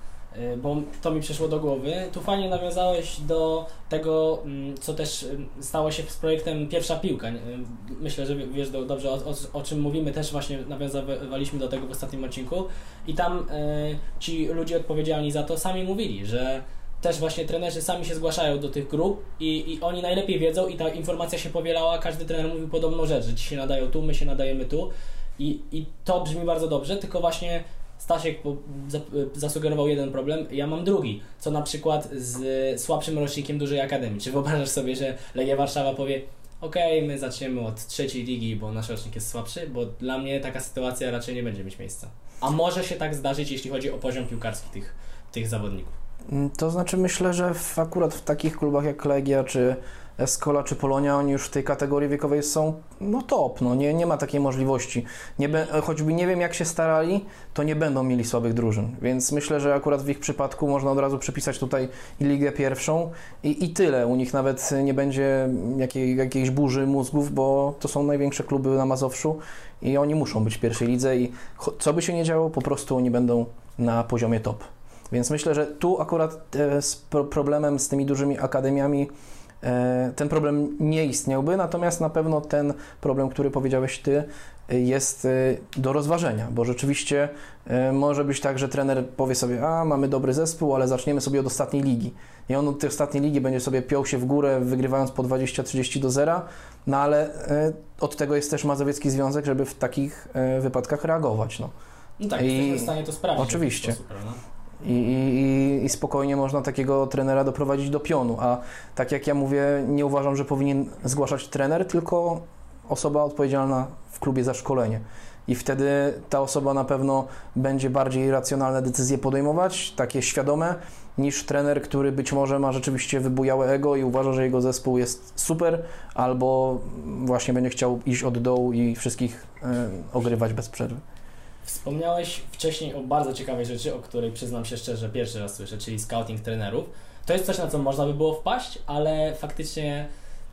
bo to mi przyszło do głowy. Tu fajnie nawiązałeś do tego, mm, co też y, stało się z projektem Pierwsza Piłka. Y, Myślę, że wiesz do- dobrze o, o, o czym mówimy, też właśnie nawiązywaliśmy do tego w ostatnim odcinku i tam y, ci ludzie odpowiedzialni za to sami mówili, że też właśnie trenerzy sami się zgłaszają do tych grup i, i oni najlepiej wiedzą i ta informacja się powielała, każdy trener mówił podobną rzecz, że ci się nadają tu, my się nadajemy tu i, i to brzmi bardzo dobrze, tylko właśnie Stasiek zasugerował jeden problem, ja mam drugi. Co na przykład z słabszym rocznikiem dużej akademii. Czy wyobrażasz sobie, że Legia Warszawa powie okej, my zaczniemy od trzeciej ligi, bo nasz rocznik jest słabszy? Bo dla mnie taka sytuacja raczej nie będzie mieć miejsca. A może się tak zdarzyć, jeśli chodzi o poziom piłkarski tych, tych zawodników. To znaczy myślę, że w, akurat w takich klubach jak Legia, czy Escola, czy Polonia, oni już w tej kategorii wiekowej są no top, no nie, nie ma takiej możliwości. Nie be, choćby nie wiem jak się starali, to nie będą mieli słabych drużyn, więc myślę, że akurat w ich przypadku można od razu przypisać tutaj Ligę Pierwszą i, i tyle. U nich nawet nie będzie jakiej, jakiejś burzy mózgów, bo to są największe kluby na Mazowszu i oni muszą być w pierwszej lidze i co by się nie działo, po prostu oni będą na poziomie top. Więc myślę, że tu akurat e, z pro- problemem z tymi dużymi akademiami ten problem nie istniałby, natomiast na pewno ten problem, który powiedziałeś Ty, e, jest e, do rozważenia, bo rzeczywiście e, może być tak, że trener powie sobie, a mamy dobry zespół, ale zaczniemy sobie od ostatniej ligi. I on od tej ostatniej ligi będzie sobie piął się w górę, wygrywając po 20-30 do zera, no ale e, od tego jest też Mazowiecki Związek, żeby w takich e, wypadkach reagować. No. No tak, I- jesteśmy w stanie to sprawdzić. Oczywiście. Sposób? I, i, I spokojnie można takiego trenera doprowadzić do pionu. A tak jak ja mówię, nie uważam, że powinien zgłaszać trener, tylko osoba odpowiedzialna w klubie za szkolenie. I wtedy ta osoba na pewno będzie bardziej racjonalne decyzje podejmować, takie świadome, niż trener, który być może ma rzeczywiście wybujałe ego i uważa, że jego zespół jest super, albo właśnie będzie chciał iść od dołu i wszystkich e, ogrywać bez przerwy. Wspomniałeś wcześniej o bardzo ciekawej rzeczy, o której przyznam się szczerze, pierwszy raz słyszę, czyli scouting trenerów. To jest coś, na co można by było wpaść, ale faktycznie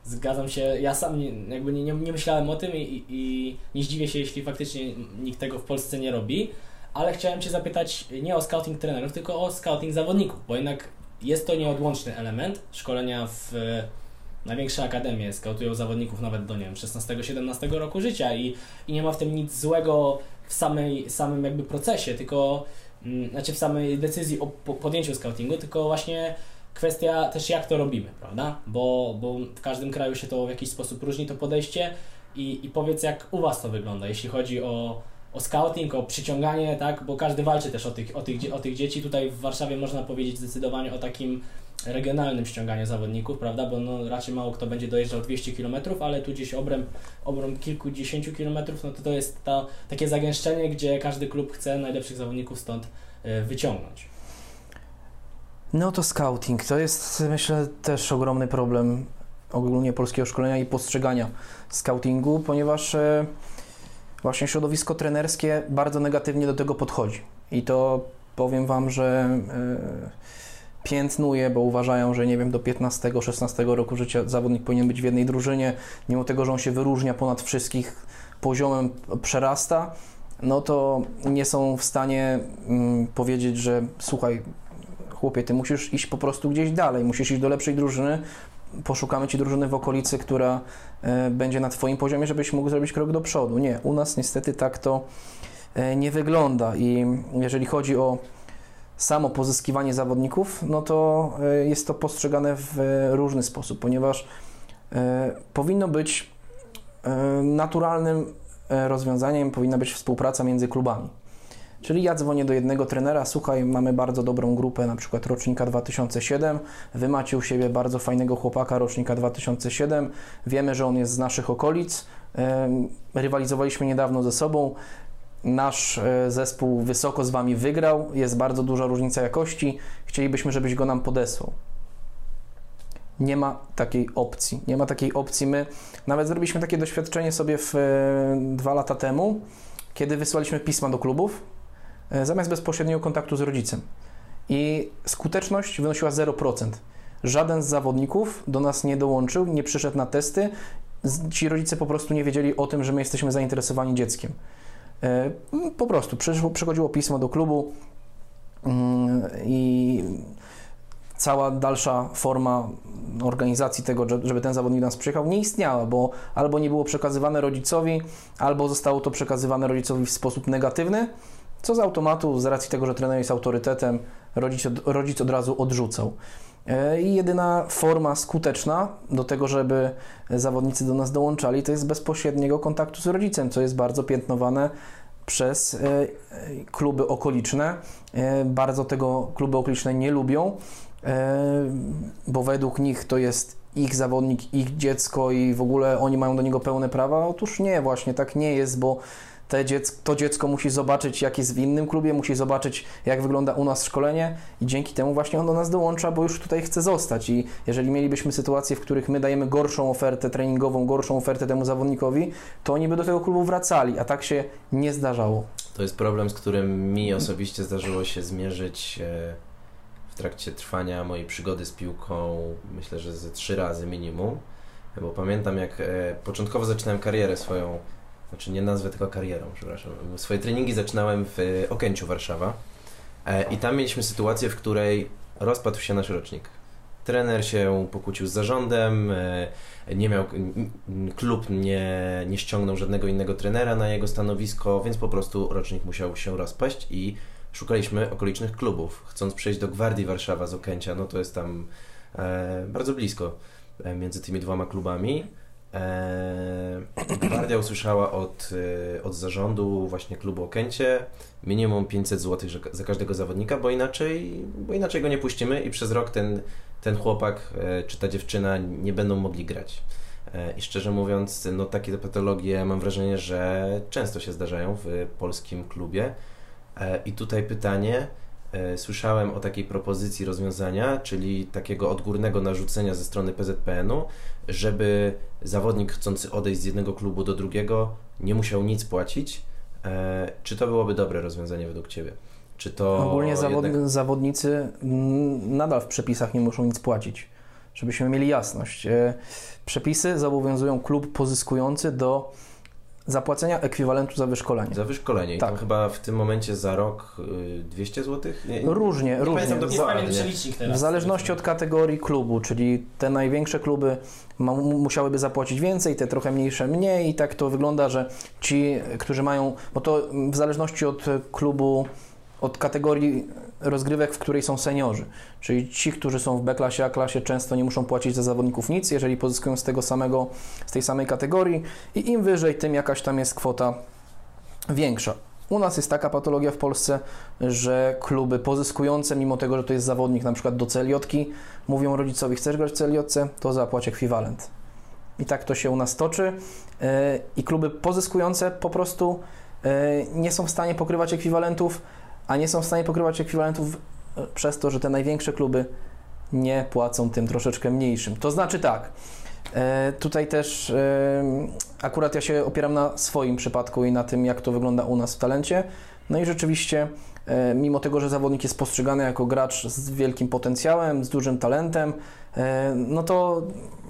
zgadzam się, ja sam nie, jakby nie, nie, nie myślałem o tym i, i, nie zdziwię się, jeśli faktycznie nikt tego w Polsce nie robi, ale chciałem Cię zapytać nie o scouting trenerów, tylko o scouting zawodników, bo jednak jest to nieodłączny element. Szkolenia w największe akademie, skautują zawodników nawet do, nie wiem, 16-17 roku życia i, i nie ma w tym nic złego w samej, samym jakby procesie, tylko mm, znaczy w samej decyzji o po- podjęciu scoutingu, tylko właśnie kwestia też jak to robimy, prawda? Bo, bo w każdym kraju się to w jakiś sposób różni to podejście i, i powiedz jak u Was to wygląda, jeśli chodzi o, o scouting, o przyciąganie, tak? Bo każdy walczy też o tych, o, tych, o tych dzieci. Tutaj w Warszawie można powiedzieć zdecydowanie o takim regionalnym ściąganiu zawodników, prawda? Bo no, raczej mało kto będzie dojeżdżał 200 km, ale tu gdzieś obręb, obręb kilkudziesięciu kilometrów, no to to jest ta, takie zagęszczenie, gdzie każdy klub chce najlepszych zawodników stąd y, wyciągnąć. No to scouting to jest myślę też ogromny problem ogólnie polskiego szkolenia i postrzegania scoutingu, ponieważ e, właśnie środowisko trenerskie bardzo negatywnie do tego podchodzi. I to powiem Wam, że e, piętnuje, bo uważają, że nie wiem, do 15-16 roku życia zawodnik powinien być w jednej drużynie, mimo tego, że on się wyróżnia ponad wszystkich poziomem przerasta, no to nie są w stanie mm, powiedzieć, że słuchaj, chłopie, ty musisz iść po prostu gdzieś dalej, musisz iść do lepszej drużyny, poszukamy ci drużyny w okolicy, która e, będzie na twoim poziomie, żebyś mógł zrobić krok do przodu. Nie, u nas niestety tak to e, nie wygląda i jeżeli chodzi o samo pozyskiwanie zawodników, no to e, jest to postrzegane w e, różny sposób, ponieważ e, powinno być naturalnym rozwiązaniem powinna być współpraca między klubami. Czyli ja dzwonię do jednego trenera, słuchaj, mamy bardzo dobrą grupę, na przykład rocznika 2007, wy macie u siebie bardzo fajnego chłopaka rocznika 2007, wiemy, że on jest z naszych okolic, rywalizowaliśmy niedawno ze sobą, nasz e, zespół wysoko z wami wygrał, jest bardzo duża różnica jakości, chcielibyśmy, żebyś go nam podesłał. Nie ma takiej opcji. Nie ma takiej opcji. My nawet zrobiliśmy takie doświadczenie sobie w, e, dwa lata temu, kiedy wysłaliśmy pisma do klubów e, zamiast bezpośredniego kontaktu z rodzicem. I skuteczność wynosiła 0%. Żaden z zawodników do nas nie dołączył, nie przyszedł na testy. Ci rodzice po prostu nie wiedzieli o tym, że my jesteśmy zainteresowani dzieckiem. E, Po prostu przyszło, przychodziło pismo do klubu mm, i cała dalsza forma organizacji tego, że- żeby ten zawodnik do nas przyjechał, nie istniała, bo albo nie było przekazywane rodzicowi, albo zostało to przekazywane rodzicowi w sposób negatywny, co z automatu, z racji tego, że trener jest autorytetem, rodzic od, rodzic od razu odrzucał. E, I jedyna forma skuteczna do tego, żeby zawodnicy do nas dołączali, to jest bezpośredniego kontaktu z rodzicem, co jest bardzo piętnowane przez e, kluby okoliczne. E, Bardzo tego kluby okoliczne nie lubią, bo według nich to jest ich zawodnik, ich dziecko i w ogóle oni mają do niego pełne prawa. Otóż nie, właśnie tak nie jest, bo dziecko, to dziecko musi zobaczyć, jak jest w innym klubie, musi zobaczyć, jak wygląda u nas szkolenie i dzięki temu właśnie on do nas dołącza, bo już tutaj chce zostać. I jeżeli mielibyśmy sytuacje, w których my dajemy gorszą ofertę treningową, gorszą ofertę temu zawodnikowi, to oni by do tego klubu wracali, a tak się nie zdarzało. To jest problem, z którym mi osobiście zdarzyło się zmierzyć e, w trakcie trwania mojej przygody z piłką, myślę, że ze trzy razy minimum, bo pamiętam jak e, początkowo zaczynałem karierę swoją, znaczy nie nazwę tylko karierą, przepraszam, swoje treningi zaczynałem w e, Okęciu Warszawa e, i tam mieliśmy sytuację, w której rozpadł się nasz rocznik. Trener się pokłócił z zarządem, e, nie miał, klub nie, nie ściągnął żadnego innego trenera na jego stanowisko, więc po prostu rocznik musiał się rozpaść i szukaliśmy okolicznych klubów. Chcąc przejść do Gwardii Warszawa z Okęcia, no to jest tam bardzo blisko między tymi dwoma klubami. E, Gwardia usłyszała od, e, od zarządu właśnie klubu Okęcie minimum 500 zł za- każdego zawodnika, bo inaczej, bo inaczej go nie puścimy i przez rok ten, ten chłopak e, czy ta dziewczyna nie będą mogli grać. E, I szczerze mówiąc, no takie patologie mam wrażenie, że często się zdarzają w polskim klubie. I tutaj pytanie, słyszałem o takiej propozycji rozwiązania, czyli takiego odgórnego narzucenia ze strony PZPN-u, żeby zawodnik chcący odejść z jednego klubu do drugiego nie musiał nic płacić. E, Czy to byłoby dobre rozwiązanie według Ciebie? Czy to Ogólnie jednak... zawodnicy nadal w przepisach nie muszą nic płacić, żebyśmy mieli jasność. E, Przepisy zobowiązują klub pozyskujący do zapłacenia ekwiwalentu za wyszkolenie. Za wyszkolenie. I Tak. tam chyba w tym momencie za rok y, 200 zł? Nie, nie, Różnie, nie różnie. pamiętam dokładnie. W zależności od kategorii klubu, czyli te największe kluby ma, musiałyby zapłacić więcej, te trochę mniejsze mniej i tak to wygląda, że ci, którzy mają, bo to w zależności od klubu, od kategorii rozgrywek, w której są seniorzy, czyli ci, którzy są w B-klasie, A-klasie często nie muszą płacić za zawodników nic, jeżeli pozyskują z tego samego, z tej samej kategorii i im wyżej, tym jakaś tam jest kwota większa. U nas jest taka patologia w Polsce, że kluby pozyskujące, mimo tego, że to jest zawodnik na przykład do CLJ-ki, mówią rodzicowi, chcesz grać w CLJ-ce, to zapłać ekwiwalent. I tak to się u nas toczy. Yy, I kluby pozyskujące po prostu yy, nie są w stanie pokrywać ekwiwalentów, a nie są w stanie pokrywać ekwiwalentów yy, przez to, że te największe kluby nie płacą tym troszeczkę mniejszym. To znaczy tak, E, Tutaj też e, akurat ja się opieram na swoim przypadku i na tym, jak to wygląda u nas w talencie. No i rzeczywiście, e, mimo tego, że zawodnik jest postrzegany jako gracz z wielkim potencjałem, z dużym talentem, e, no to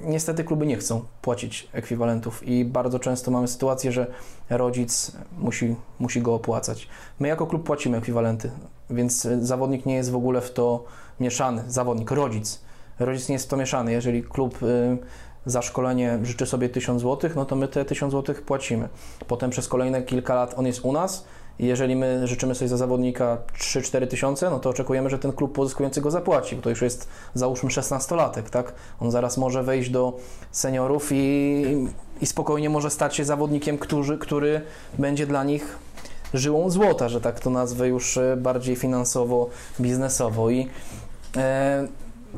niestety kluby nie chcą płacić ekwiwalentów i bardzo często mamy sytuację, że rodzic musi, musi go opłacać. My jako klub płacimy ekwiwalenty, więc e, zawodnik nie jest w ogóle w to mieszany. Zawodnik, rodzic. Rodzic nie jest w to mieszany. Jeżeli klub y, za szkolenie życzy sobie 1000 zł, no to my te 1000 zł płacimy. Potem przez kolejne kilka lat on jest u nas jeżeli my życzymy sobie za zawodnika 3-4 tysiące, no to oczekujemy, że ten klub pozyskujący go zapłaci, bo to już jest załóżmy 16-latek, tak? On zaraz może wejść do seniorów i, i spokojnie może stać się zawodnikiem, który, który będzie dla nich żyłą złota, że tak to nazwę już e, bardziej finansowo, biznesowo. I e,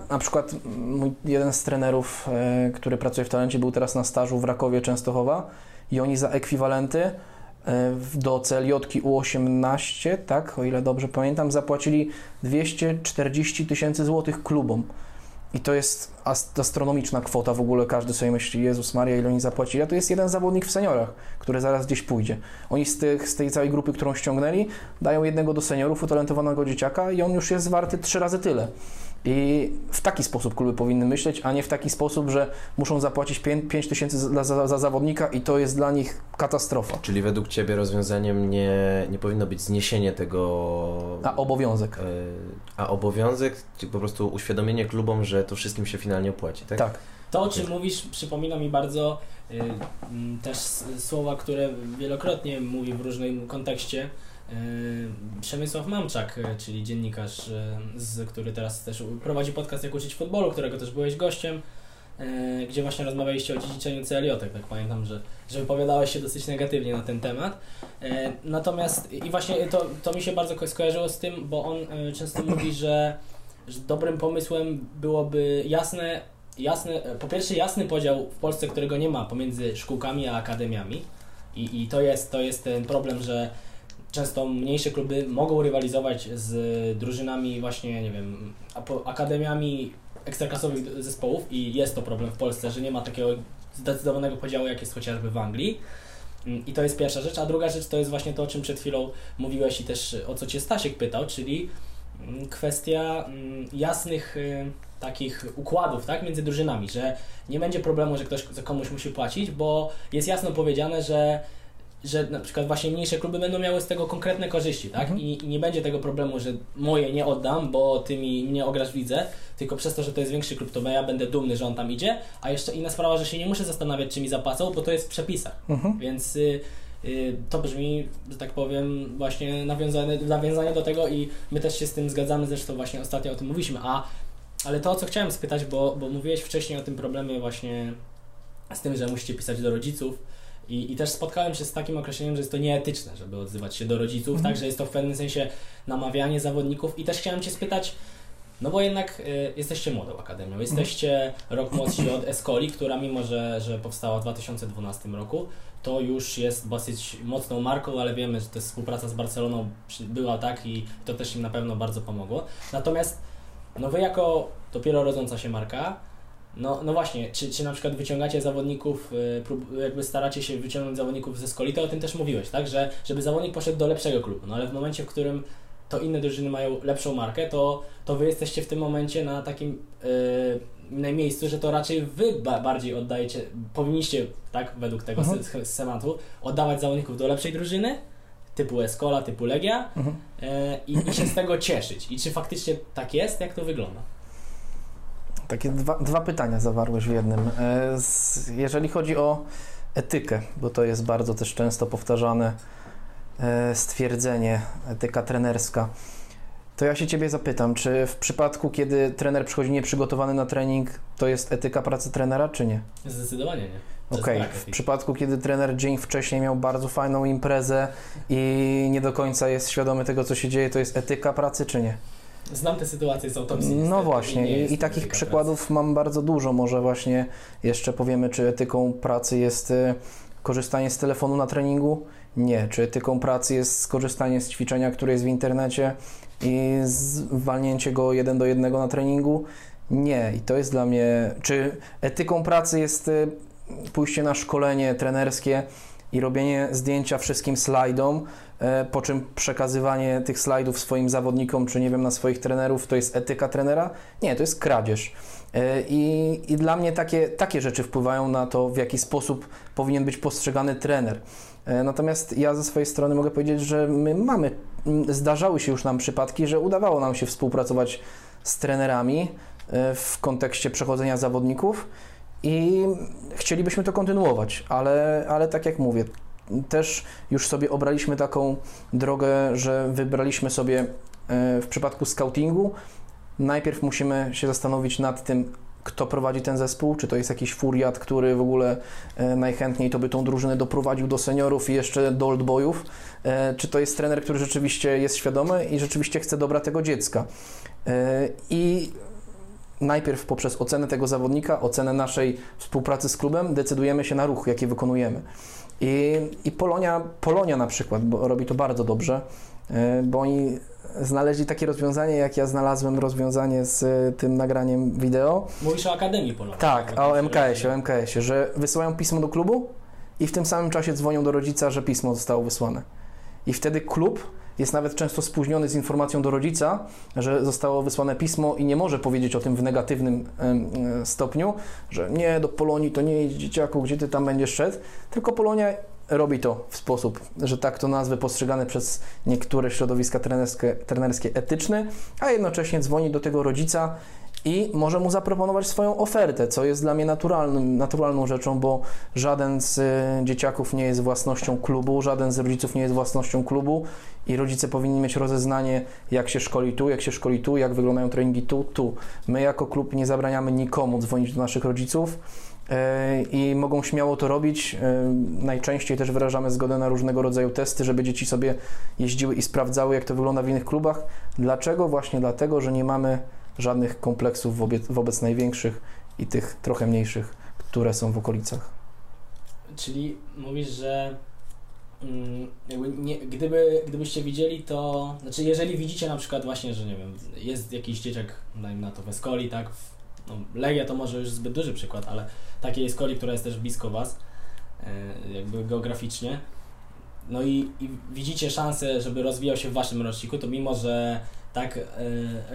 na przykład mój jeden z trenerów, e, który pracuje w talencie, był teraz na stażu w Rakowie Częstochowa i oni za ekwiwalenty do CLJ U18, tak, o ile dobrze pamiętam, zapłacili 240 tysięcy złotych klubom. I to jest ast- astronomiczna kwota w ogóle. Każdy sobie myśli, Jezus Maria, ile oni zapłacili. A to jest jeden zawodnik w seniorach, który zaraz gdzieś pójdzie. Oni z, tych, z tej całej grupy, którą ściągnęli, dają jednego do seniorów, utalentowanego dzieciaka i on już jest warty trzy razy tyle. I w taki sposób kluby powinny myśleć, a nie w taki sposób, że muszą zapłacić 5 tysięcy za, za, za zawodnika i to jest dla nich katastrofa. Czyli według Ciebie rozwiązaniem nie, nie powinno być zniesienie tego... A obowiązek. e, A obowiązek, czy po prostu uświadomienie klubom, że to wszystkim się finalnie opłaci, tak? Tak. To, o czym mówisz, przypomina mi bardzo y, też słowa, które wielokrotnie mówi w różnym kontekście y, Przemysław Mamczak, y, czyli dziennikarz, y, z, który teraz też prowadzi podcast Jak uczyć futbolu, którego też byłeś gościem, gdzie właśnie rozmawialiście o dziedziczeniu CLJ. Tak pamiętam, że, że wypowiadałeś się dosyć negatywnie na ten temat. Natomiast i właśnie to, to mi się bardzo ko- skojarzyło z tym, bo on często mówi, że, że dobrym pomysłem byłoby jasne jasny, po pierwsze jasny podział w Polsce, którego nie ma pomiędzy szkółkami a akademiami i, i to, jest, to jest ten problem, że często mniejsze kluby mogą rywalizować z drużynami właśnie, nie wiem, akademiami ekstraklasowych zespołów i jest to problem w Polsce, że nie ma takiego zdecydowanego podziału, jak jest chociażby w Anglii. Mm, I to jest pierwsza rzecz, a druga rzecz to jest właśnie to, o czym przed chwilą mówiłeś i też o co Cię Stasiek pytał, czyli mm, kwestia mm, jasnych y, takich układów tak, między drużynami, że nie będzie problemu, że ktoś za komuś musi płacić, bo jest jasno powiedziane, że że na przykład właśnie mniejsze kluby będą miały z tego konkretne korzyści, tak? Mhm. I, I nie będzie tego problemu, że moje nie oddam, bo ty mi nie ograsz w lidze, tylko przez to, że to jest większy klub, to ja będę dumny, że on tam idzie, a jeszcze inna sprawa, że się nie muszę zastanawiać, czy mi zapłacą, bo to jest w przepisach. Mhm. Więc y, y, to brzmi, że tak powiem, właśnie nawiązane, nawiązanie do tego i my też się z tym zgadzamy, zresztą właśnie ostatnio o tym mówiliśmy. A, ale to, o co chciałem spytać, bo, bo mówiłeś wcześniej o tym problemie właśnie z tym, że musicie pisać do rodziców i, i też spotkałem się z takim określeniem, że jest to nieetyczne, żeby odzywać się do rodziców, Mhm. tak, że jest to w pewnym sensie namawianie zawodników i też chciałem Cię spytać, no bo jednak y, jesteście młodą akademią, jesteście rok młodsi od Escoli, która mimo, że, że powstała w 2012 roku, to już jest dosyć mocną marką, ale wiemy, że to współpraca z Barceloną była tak i to też im na pewno bardzo pomogło. Natomiast no wy jako dopiero rodząca się marka, no, no właśnie, czy, czy na przykład wyciągacie zawodników, y, jakby staracie się wyciągnąć zawodników ze Skoli, to o tym też mówiłeś, tak, że żeby zawodnik poszedł do lepszego klubu, no ale w momencie, w którym to inne drużyny mają lepszą markę, to, to wy jesteście w tym momencie na takim y, na miejscu, że to raczej wy ba bardziej oddajecie, powinniście, tak, według tego Mhm. sematu, oddawać zawodników do lepszej drużyny, typu Escola, typu Legia e, i, i się z tego cieszyć. I czy faktycznie tak jest? Jak to wygląda? Takie dwa, dwa pytania zawarłeś w jednym. E, Jeżeli chodzi o etykę, bo to jest bardzo też często powtarzane e, stwierdzenie, etyka trenerska, to ja się Ciebie zapytam, czy w przypadku, kiedy trener przychodzi nieprzygotowany na trening, to jest etyka pracy trenera, czy nie? Zdecydowanie nie. Okej, brak w przypadku, kiedy trener dzień wcześniej miał bardzo fajną imprezę i nie do końca jest świadomy tego, co się dzieje, to jest etyka pracy, czy nie? Znam te sytuacje z autopsji. No właśnie, nie i, i takich przykładów mam bardzo dużo. Może właśnie jeszcze powiemy, czy etyką pracy jest e, korzystanie z telefonu na treningu? Nie. Czy etyką pracy jest skorzystanie z ćwiczenia, które jest w internecie i zwalnięcie go jeden do jednego na treningu? Nie. I to jest dla mnie. Czy etyką pracy jest e, pójście na szkolenie trenerskie i robienie zdjęcia wszystkim slajdom, po czym przekazywanie tych slajdów swoim zawodnikom, czy nie wiem, na swoich trenerów, to jest etyka trenera? Nie, to jest kradzież. E, I, i dla mnie takie, takie rzeczy wpływają na to, w jaki sposób powinien być postrzegany trener. E, Natomiast ja ze swojej strony mogę powiedzieć, że my mamy, zdarzały się już nam przypadki, że udawało nam się współpracować z trenerami e, w kontekście przechodzenia zawodników i chcielibyśmy to kontynuować, ale, ale tak jak mówię, też już sobie obraliśmy taką drogę, że wybraliśmy sobie e, w przypadku scoutingu, najpierw musimy się zastanowić nad tym, kto prowadzi ten zespół, czy to jest jakiś furiat, który w ogóle e, najchętniej to by tą drużynę doprowadził do seniorów i jeszcze do oldboyów, e, czy to jest trener, który rzeczywiście jest świadomy i rzeczywiście chce dobra tego dziecka. I najpierw poprzez ocenę tego zawodnika, ocenę naszej współpracy z klubem, decydujemy się na ruch, jaki wykonujemy. I, i Polonia, Polonia na przykład robi to bardzo dobrze, e, bo oni znaleźli takie rozwiązanie, jak ja znalazłem rozwiązanie z e, tym nagraniem wideo. Mówisz o Akademii Polowej. Tak, o MKS-ie, o MKS-ie, że wysyłają pismo do klubu i w tym samym czasie dzwonią do rodzica, że pismo zostało wysłane. I wtedy klub jest nawet często spóźniony z informacją do rodzica, że zostało wysłane pismo i nie może powiedzieć o tym w negatywnym e, stopniu, że nie, do Polonii to nie idź dzieciaku, gdzie ty tam będziesz szedł, tylko Polonia robi to w sposób, że tak to nazwy postrzegane przez niektóre środowiska trenerskie, trenerskie etyczny, a jednocześnie dzwoni do tego rodzica i może mu zaproponować swoją ofertę, co jest dla mnie naturalnym, naturalną rzeczą, bo żaden z e, dzieciaków nie jest własnością klubu, żaden z rodziców nie jest własnością klubu i rodzice powinni mieć rozeznanie, jak się szkoli tu, jak się szkoli tu, jak wyglądają treningi tu, tu. My jako klub nie zabraniamy nikomu dzwonić do naszych rodziców e, i mogą śmiało to robić. E, Najczęściej też wyrażamy zgodę na różnego rodzaju testy, żeby dzieci sobie jeździły i sprawdzały, jak to wygląda w innych klubach. Dlaczego? Właśnie dlatego, że nie mamy żadnych kompleksów wobec, wobec największych i tych trochę mniejszych, które są w okolicach. Czyli mówisz, że mm, nie, gdyby, gdybyście widzieli to, znaczy jeżeli widzicie na przykład właśnie, że nie wiem, jest jakiś dzieciak, dajmy na to w Escoli, tak, no, Legia to może już zbyt duży przykład, ale takiej Escoli, która jest też blisko Was, e, jakby geograficznie, no i, i widzicie szansę, żeby rozwijał się w Waszym roczniku, to mimo, że tak e,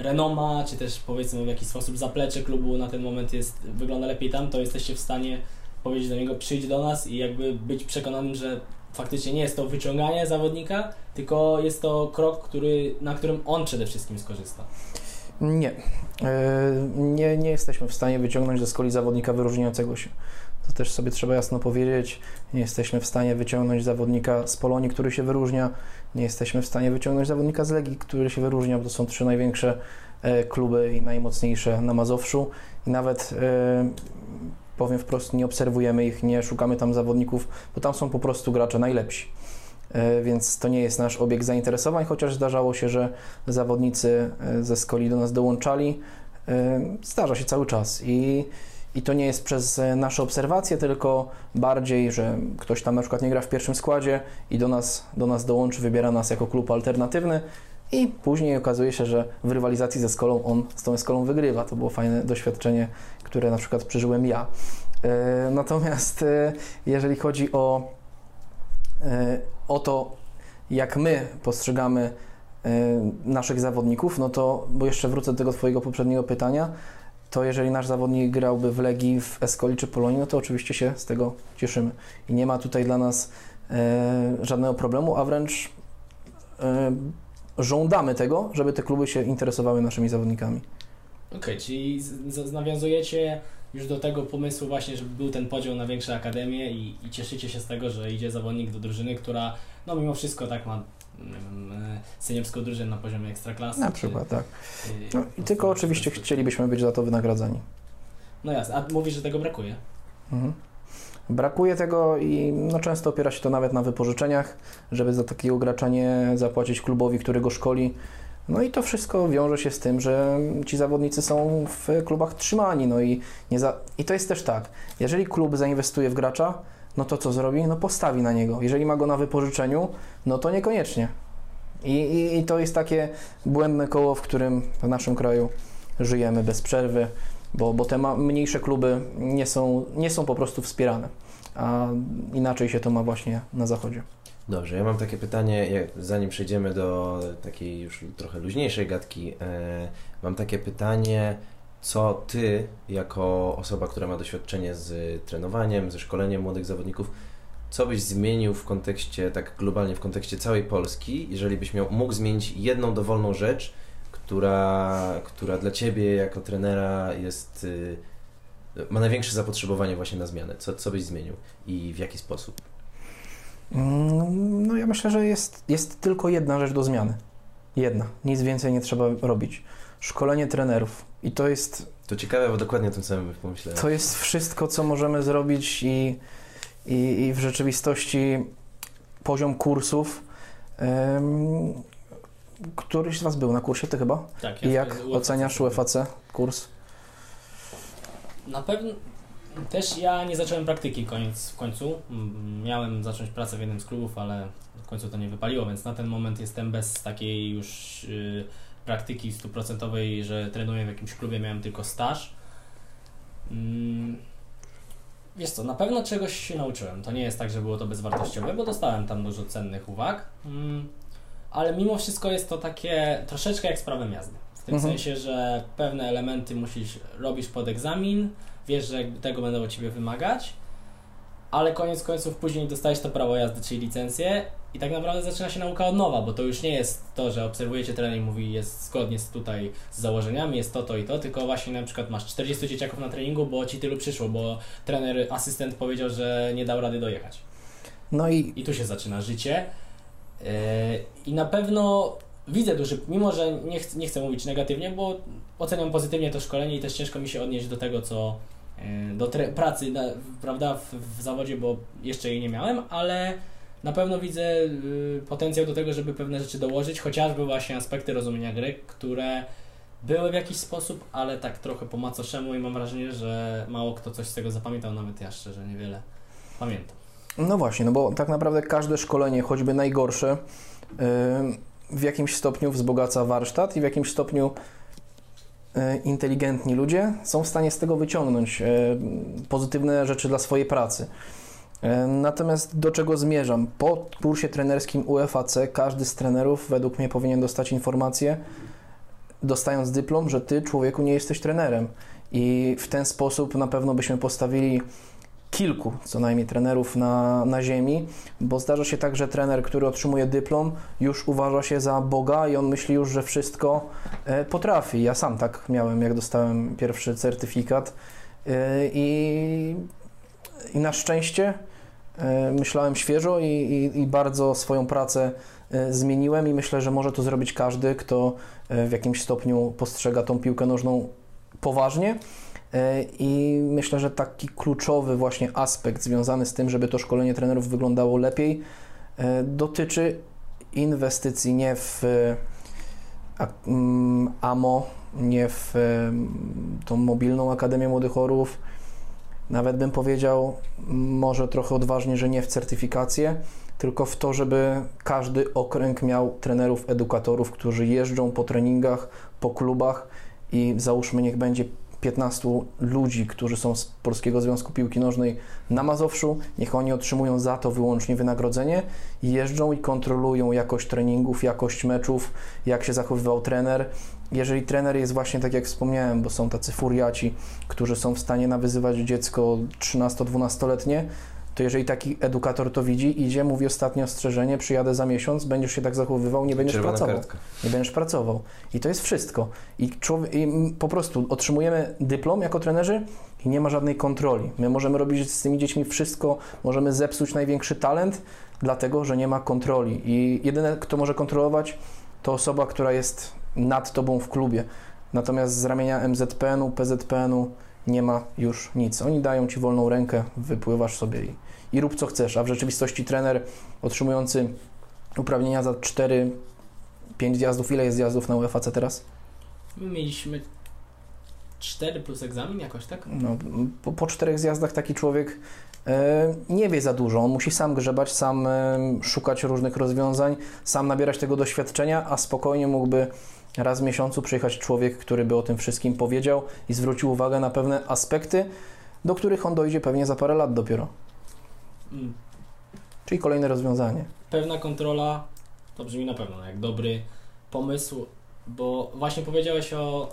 renoma, czy też powiedzmy w jakiś sposób zaplecze klubu na ten moment jest, wygląda lepiej tam, to jesteście w stanie powiedzieć do niego przyjdź do nas i jakby być przekonanym, że faktycznie nie jest to wyciąganie zawodnika, tylko jest to krok, który, na którym on przede wszystkim skorzysta. Nie. E, nie, nie jesteśmy w stanie wyciągnąć ze skoli zawodnika wyróżniającego się. To też sobie trzeba jasno powiedzieć. Nie jesteśmy w stanie wyciągnąć zawodnika z Polonii, który się wyróżnia. Nie jesteśmy w stanie wyciągnąć zawodnika z Legii, który się wyróżnia, bo to są trzy największe e, kluby i najmocniejsze na Mazowszu. I nawet e, powiem wprost, nie obserwujemy ich, nie szukamy tam zawodników, bo tam są po prostu gracze najlepsi. E, Więc to nie jest nasz obiekt zainteresowań, chociaż zdarzało się, że zawodnicy ze Skoli do nas dołączali. Zdarza się cały czas i, i to nie jest przez e, nasze obserwacje, tylko bardziej, że ktoś tam na przykład nie gra w pierwszym składzie i do nas, do nas dołączy, wybiera nas jako klub alternatywny i później okazuje się, że w rywalizacji ze Skolą on z tą Skolą wygrywa. To było fajne doświadczenie, które na przykład przeżyłem ja. E, Natomiast e, jeżeli chodzi o, o to, jak my postrzegamy naszych zawodników, no to, bo jeszcze wrócę do tego Twojego poprzedniego pytania, to jeżeli nasz zawodnik grałby w Legii, w Escoli czy Polonii, no to oczywiście się z tego cieszymy. I nie ma tutaj dla nas e, żadnego problemu, a wręcz e, żądamy tego, żeby te kluby się interesowały naszymi zawodnikami. Okej, czyli z, z, nawiązujecie już do tego pomysłu właśnie, żeby był ten podział na większe akademie i, i cieszycie się z tego, że idzie zawodnik do drużyny, która no mimo wszystko tak ma e, seniorską drużynę na poziomie ekstraklasy. Na czy- przykład, tak. czy- No, I tylko oczywiście chcielibyśmy być za to wynagradzani. No jasne, a mówisz, że tego brakuje? Mhm. Brakuje tego i no, często opiera się to nawet na wypożyczeniach, żeby za takiego gracza nie zapłacić klubowi, który go szkoli. No i to wszystko wiąże się z tym, że ci zawodnicy są w klubach trzymani. No i, nie za... I to jest też tak, jeżeli klub zainwestuje w gracza, no to co zrobi? No postawi na niego. Jeżeli ma go na wypożyczeniu, no to niekoniecznie. I, i, i to jest takie błędne koło, w którym w naszym kraju żyjemy bez przerwy bo, bo te ma, mniejsze kluby nie są, nie są po prostu wspierane, a inaczej się to ma właśnie na zachodzie. Dobrze, ja mam takie pytanie, zanim przejdziemy do takiej już trochę luźniejszej gadki, e, mam takie pytanie, co Ty, jako osoba, która ma doświadczenie z trenowaniem, ze szkoleniem młodych zawodników, co byś zmienił w kontekście, tak globalnie w kontekście całej Polski, jeżeli byś miał, mógł zmienić jedną dowolną rzecz, która, która dla Ciebie jako trenera jest, y, ma największe zapotrzebowanie właśnie na zmianę. Co, co byś zmienił i w jaki sposób? Mm, No ja myślę, że jest, jest tylko jedna rzecz do zmiany. Jedna. Nic więcej nie trzeba robić. Szkolenie trenerów. I to jest, To ciekawe, bo dokładnie o tym samym pomyślałem. to jest wszystko, co możemy zrobić i, i, i w rzeczywistości poziom kursów. któryś z Was był na kursie, Ty chyba? Tak, I ja jak z UFAC oceniasz UFAC kurs? Na pewno też ja nie zacząłem praktyki koniec, w końcu. Miałem zacząć pracę w jednym z klubów, ale w końcu to nie wypaliło, więc na ten moment jestem bez takiej już y, praktyki stuprocentowej, że trenuję w jakimś klubie, miałem tylko staż. Mm, Wiesz co, na pewno czegoś się nauczyłem. To nie jest tak, że było to bezwartościowe, bo dostałem tam dużo cennych uwag. Mm, Ale mimo wszystko jest to takie troszeczkę jak z prawem jazdy. W tym Mhm. sensie, że pewne elementy musisz robisz pod egzamin, wiesz, że tego będą od ciebie wymagać, ale koniec końców później dostajesz to prawo jazdy, czyli licencję i tak naprawdę zaczyna się nauka od nowa, bo to już nie jest to, że obserwujecie trener i mówi jest zgodnie z tutaj z założeniami, jest to, to i to, tylko właśnie na przykład masz 40 dzieciaków na treningu, bo ci tylu przyszło, bo trener, asystent powiedział, że nie dał rady dojechać. No i I tu się zaczyna życie. Yy, I na pewno widzę duży, mimo że nie, ch- nie chcę mówić negatywnie, bo oceniam pozytywnie to szkolenie i też ciężko mi się odnieść do tego, co do tre- pracy, na, prawda, w, w zawodzie, bo jeszcze jej nie miałem, ale na pewno widzę yy, potencjał do tego, żeby pewne rzeczy dołożyć, chociażby właśnie aspekty rozumienia gry, które były w jakiś sposób, ale tak trochę po macoszemu i mam wrażenie, że mało kto coś z tego zapamiętał, nawet ja szczerze niewiele pamiętam. No właśnie, no bo tak naprawdę każde szkolenie, choćby najgorsze, yy, w jakimś stopniu wzbogaca warsztat i w jakimś stopniu inteligentni ludzie są w stanie z tego wyciągnąć yy, pozytywne rzeczy dla swojej pracy. Yy, Natomiast do czego zmierzam? Po kursie trenerskim UFAC każdy z trenerów według mnie powinien dostać informację, dostając dyplom, że ty człowieku nie jesteś trenerem. I w ten sposób na pewno byśmy postawili kilku co najmniej trenerów na, na ziemi, bo zdarza się tak, że trener, który otrzymuje dyplom, już uważa się za Boga i on myśli już, że wszystko e, potrafi. Ja sam tak miałem, jak dostałem pierwszy certyfikat e, i, i na szczęście e, myślałem świeżo i, i, i bardzo swoją pracę zmieniłem i myślę, że może to zrobić każdy, kto w jakimś stopniu postrzega tą piłkę nożną poważnie. E, I myślę, że taki kluczowy właśnie aspekt związany z tym, żeby to szkolenie trenerów wyglądało lepiej, e, dotyczy inwestycji nie w e, a- mm, AMO, nie w e, tą mobilną Akademię Młodych Orłów, nawet bym powiedział, może trochę odważnie, że nie w certyfikację, tylko w to, żeby każdy okręg miał trenerów, edukatorów, którzy jeżdżą po treningach, po klubach i załóżmy, niech będzie 15 ludzi, którzy są z Polskiego Związku Piłki Nożnej na Mazowszu, niech oni otrzymują za to wyłącznie wynagrodzenie jeżdżą i kontrolują jakość treningów, jakość meczów, jak się zachowywał trener. Jeżeli trener jest właśnie tak jak wspomniałem, bo są tacy furiaci, którzy są w stanie nawyzywać dziecko 13-12-letnie, to jeżeli taki edukator to widzi, idzie, mówi ostatnie ostrzeżenie, przyjadę za miesiąc, będziesz się tak zachowywał, nie będziesz Czerwona pracował kartka. nie będziesz pracował. I to jest wszystko. I, człowiek, I po prostu otrzymujemy dyplom jako trenerzy i nie ma żadnej kontroli. My możemy robić z tymi dziećmi wszystko, możemy zepsuć największy talent, dlatego że nie ma kontroli. I jedyne, kto może kontrolować, to osoba, która jest nad tobą w klubie. Natomiast z ramienia MZPN-u, PZPN-u nie ma już nic. Oni dają ci wolną rękę, wypływasz sobie i, i rób co chcesz. A w rzeczywistości trener otrzymujący uprawnienia za 4 5 zjazdów. Ile jest zjazdów na UFAC teraz? My mieliśmy 4 plus egzamin jakoś, tak? No, po, po czterech zjazdach taki człowiek e, nie wie za dużo. On musi sam grzebać, sam e, szukać różnych rozwiązań, sam nabierać tego doświadczenia, a spokojnie mógłby raz w miesiącu przyjechać człowiek, który by o tym wszystkim powiedział i zwrócił uwagę na pewne aspekty, do których on dojdzie pewnie za parę lat dopiero. Mm, Czyli kolejne rozwiązanie. Pewna kontrola to brzmi na pewno jak dobry pomysł, bo właśnie powiedziałeś o,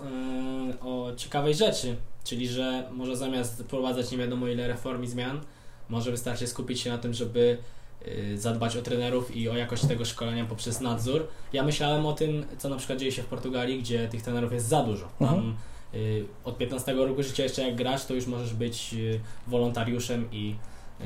yy, o ciekawej rzeczy, czyli że może zamiast wprowadzać nie wiadomo ile reform i zmian, może wystarczy skupić się na tym, żeby yy, zadbać o trenerów i o jakość tego szkolenia poprzez nadzór. Ja myślałem o tym, co na przykład dzieje się w Portugalii, gdzie tych trenerów jest za dużo. Tam Mhm. yy, od 15 roku życia jeszcze jak grasz, to już możesz być wolontariuszem i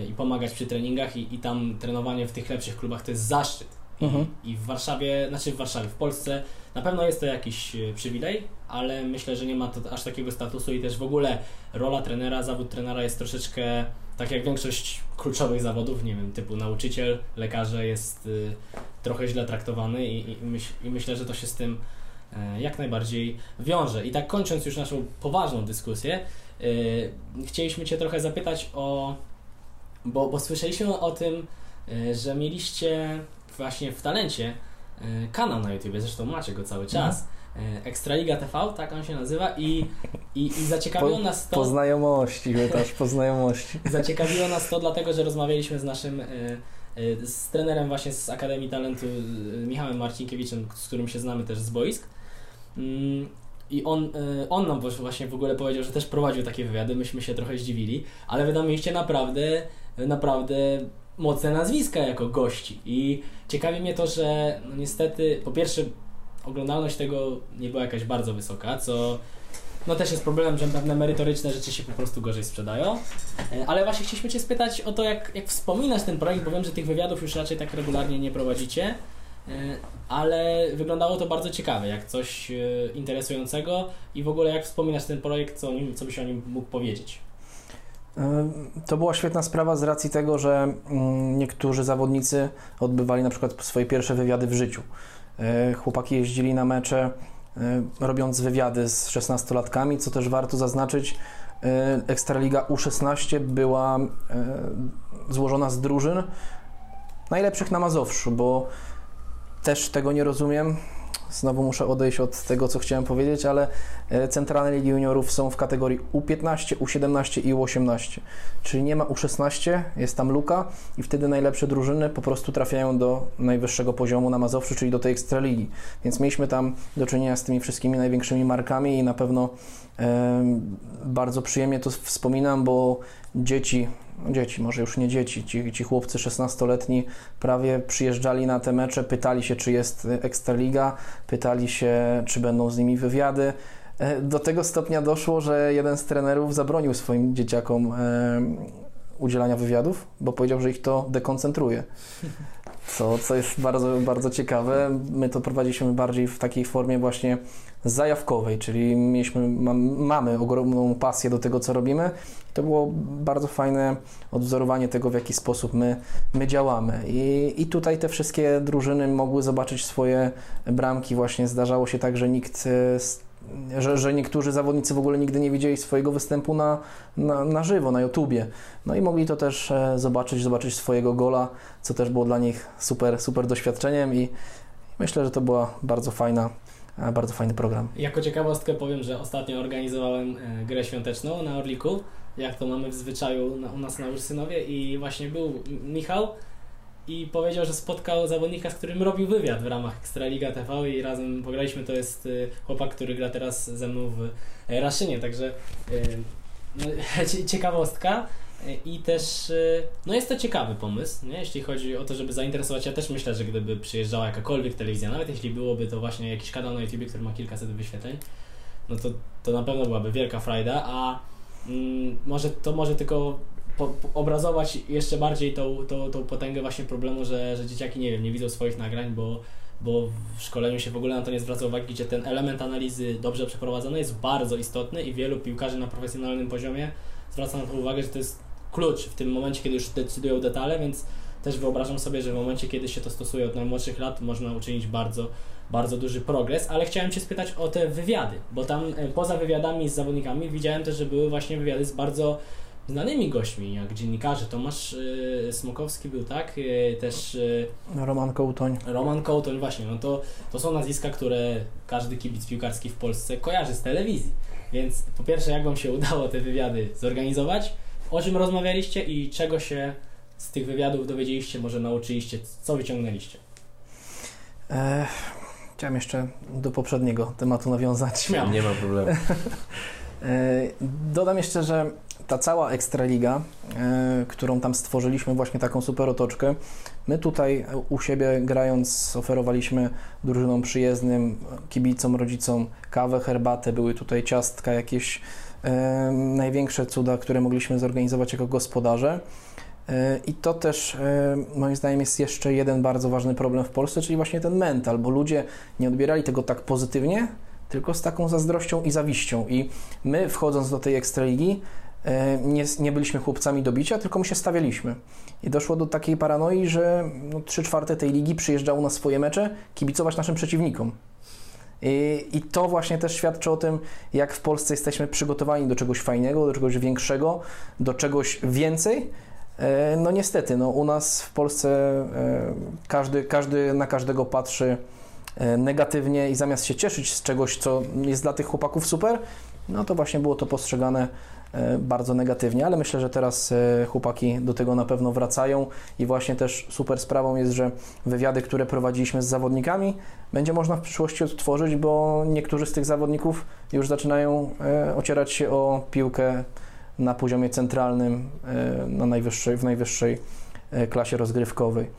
i pomagać przy treningach i, i tam trenowanie w tych lepszych klubach to jest zaszczyt. I, Mhm. I w Warszawie, znaczy w Warszawie, w Polsce na pewno jest to jakiś e, przywilej, ale myślę, że nie ma to aż takiego statusu i też w ogóle rola trenera, zawód trenera jest troszeczkę tak jak większość kluczowych zawodów, nie wiem, typu nauczyciel, lekarze jest y, trochę źle traktowany i, i, myśl, i myślę, że to się z tym e, jak najbardziej wiąże. I tak kończąc już naszą poważną dyskusję, y, chcieliśmy Cię trochę zapytać o, bo, bo słyszeliśmy o tym, y, że mieliście właśnie w talencie y, kanał na YouTube, zresztą macie go cały czas. Y, Ekstraliga TV, tak on się nazywa i, i, i zaciekawiło Po- nas to... Po znajomości, też po znajomości. Zaciekawiło nas to dlatego, że rozmawialiśmy z naszym, z trenerem właśnie z Akademii Talentu, Michałem Marcinkiewiczem, z którym się znamy też z boisk. I on, y, on nam właśnie w ogóle powiedział, że też prowadził takie wywiady, myśmy się trochę zdziwili, ale wy tam mieliście naprawdę, naprawdę mocne nazwiska jako gości. I ciekawi mnie to, że no niestety, po pierwsze, oglądalność tego nie była jakaś bardzo wysoka, co no też jest problemem, że pewne merytoryczne rzeczy się po prostu gorzej sprzedają. E, Ale właśnie chcieliśmy Cię spytać o to, jak, jak wspominasz ten projekt, bo wiem, że tych wywiadów już raczej tak regularnie nie prowadzicie, e, ale wyglądało to bardzo ciekawe, jak coś e, interesującego i w ogóle jak wspominasz ten projekt, co, nim, co byś o nim mógł powiedzieć. E, To była świetna sprawa z racji tego, że mm, niektórzy zawodnicy odbywali na przykład swoje pierwsze wywiady w życiu. E, Chłopaki jeździli na mecze, e, robiąc wywiady z 16-latkami, co też warto zaznaczyć. e, Ekstraliga U16 była e, złożona z drużyn najlepszych na Mazowszu, bo też tego nie rozumiem. Znowu muszę odejść od tego, co chciałem powiedzieć, ale e, centralne ligi juniorów są w kategorii U15, U17 i U18. Czyli nie ma U16, jest tam luka i wtedy najlepsze drużyny po prostu trafiają do najwyższego poziomu na Mazowszu, czyli do tej ekstraligi. Więc mieliśmy tam do czynienia z tymi wszystkimi największymi markami i na pewno bardzo przyjemnie to wspominam, bo dzieci, dzieci, może już nie dzieci, ci, ci chłopcy 16-letni prawie przyjeżdżali na te mecze, pytali się, czy jest Ekstraliga, pytali się, czy będą z nimi wywiady. E, Do tego stopnia doszło, że jeden z trenerów zabronił swoim dzieciakom e, udzielania wywiadów, bo powiedział, że ich to dekoncentruje. Co, co jest bardzo, bardzo ciekawe. My to prowadziliśmy bardziej w takiej formie właśnie zajawkowej, czyli mieliśmy, mam, mamy ogromną pasję do tego, co robimy. To było bardzo fajne odwzorowanie tego, w jaki sposób my, my działamy. I, I tutaj te wszystkie drużyny mogły zobaczyć swoje bramki. Właśnie zdarzało się tak, że nikt, e, z- że, że niektórzy zawodnicy w ogóle nigdy nie widzieli swojego występu na, na, na żywo, na YouTubie. No i mogli to też e, zobaczyć, zobaczyć swojego gola, co też było dla nich super, super doświadczeniem i myślę, że to była bardzo fajna, bardzo fajny program. Jako ciekawostkę powiem, że ostatnio organizowałem e, grę świąteczną na Orliku, jak to mamy w zwyczaju u nas na Ursynowie i właśnie był Michał i powiedział, że spotkał zawodnika, z którym robił wywiad w ramach Ekstraliga TV i razem pograliśmy. To jest e, chłopak, który gra teraz ze mną w e, Raszynie, także no, cie- ciekawostka. I też, e, no jest to ciekawy pomysł, nie? jeśli chodzi o to, żeby zainteresować. Ja też myślę, że gdyby przyjeżdżała jakakolwiek telewizja, nawet jeśli byłoby to właśnie jakiś kanał na YouTube, który ma kilkaset wyświetleń, no to, to na pewno byłaby wielka frajda, a mm, może to może tylko po, po obrazować jeszcze bardziej tą, tą, tą potęgę właśnie problemu, że, że dzieciaki, nie wiem, nie widzą swoich nagrań, bo, bo w szkoleniu się w ogóle na to nie zwraca uwagi, gdzie ten element analizy dobrze przeprowadzony jest bardzo istotny i wielu piłkarzy na profesjonalnym poziomie zwraca na to uwagę, że to jest klucz w tym momencie, kiedy już decydują detale, więc też wyobrażam sobie, że w momencie, kiedy się to stosuje od najmłodszych lat, można uczynić bardzo, bardzo duży progres, ale chciałem Cię spytać o te wywiady, bo tam e, poza wywiadami z zawodnikami widziałem też, że były właśnie wywiady z bardzo znanymi gośćmi, jak dziennikarze. Tomasz e, Smokowski był, tak? E, też Roman Kołtoń. Roman Kołtoń, właśnie, no to, to są nazwiska, które każdy kibic piłkarski w Polsce kojarzy z telewizji. Więc po pierwsze, jak Wam się udało te wywiady zorganizować? O czym rozmawialiście i czego się z tych wywiadów dowiedzieliście, może nauczyliście, co wyciągnęliście? E, chciałem jeszcze do poprzedniego tematu nawiązać. Śmiało. Nie ma problemu. E, Dodam jeszcze, że ta cała Ekstraliga, e, którą tam stworzyliśmy, właśnie taką super otoczkę, my tutaj u siebie grając oferowaliśmy drużynom przyjezdnym, kibicom, rodzicom kawę, herbatę, były tutaj ciastka, jakieś największe cuda, które mogliśmy zorganizować jako gospodarze. E, I to też e, moim zdaniem jest jeszcze jeden bardzo ważny problem w Polsce, czyli właśnie ten mental, bo ludzie nie odbierali tego tak pozytywnie, tylko z taką zazdrością i zawiścią. I my wchodząc do tej ekstraligi e, nie, nie byliśmy chłopcami do bicia, tylko my się stawialiśmy. I doszło do takiej paranoi, że no, 3 czwarte tej ligi przyjeżdżało na swoje mecze kibicować naszym przeciwnikom. I, I to właśnie też świadczy o tym, jak w Polsce jesteśmy przygotowani do czegoś fajnego, do czegoś większego, do czegoś więcej. E, No niestety, no, u nas w Polsce e, każdy, każdy na każdego patrzy e, negatywnie i zamiast się cieszyć z czegoś, co jest dla tych chłopaków super, no to właśnie było to postrzegane bardzo negatywnie, ale myślę, że teraz e, chłopaki do tego na pewno wracają i właśnie też super sprawą jest, że wywiady, które prowadziliśmy z zawodnikami, będzie można w przyszłości odtworzyć, bo niektórzy z tych zawodników już zaczynają e, ocierać się o piłkę na poziomie centralnym, e, na najwyższej, w najwyższej e, klasie rozgrywkowej.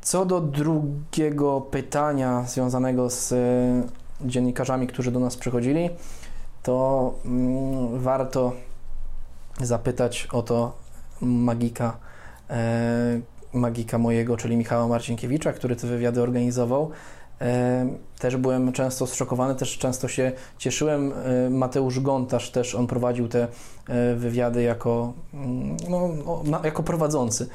Co do drugiego pytania związanego z e, dziennikarzami, którzy do nas przychodzili, to mm, warto zapytać o to magika, e, magika mojego, czyli Michała Marcinkiewicza, który te wywiady organizował. E, też byłem często zszokowany, też często się cieszyłem. E, Mateusz Gontarz też, on prowadził te wywiady jako, mm, no, jako prowadzący.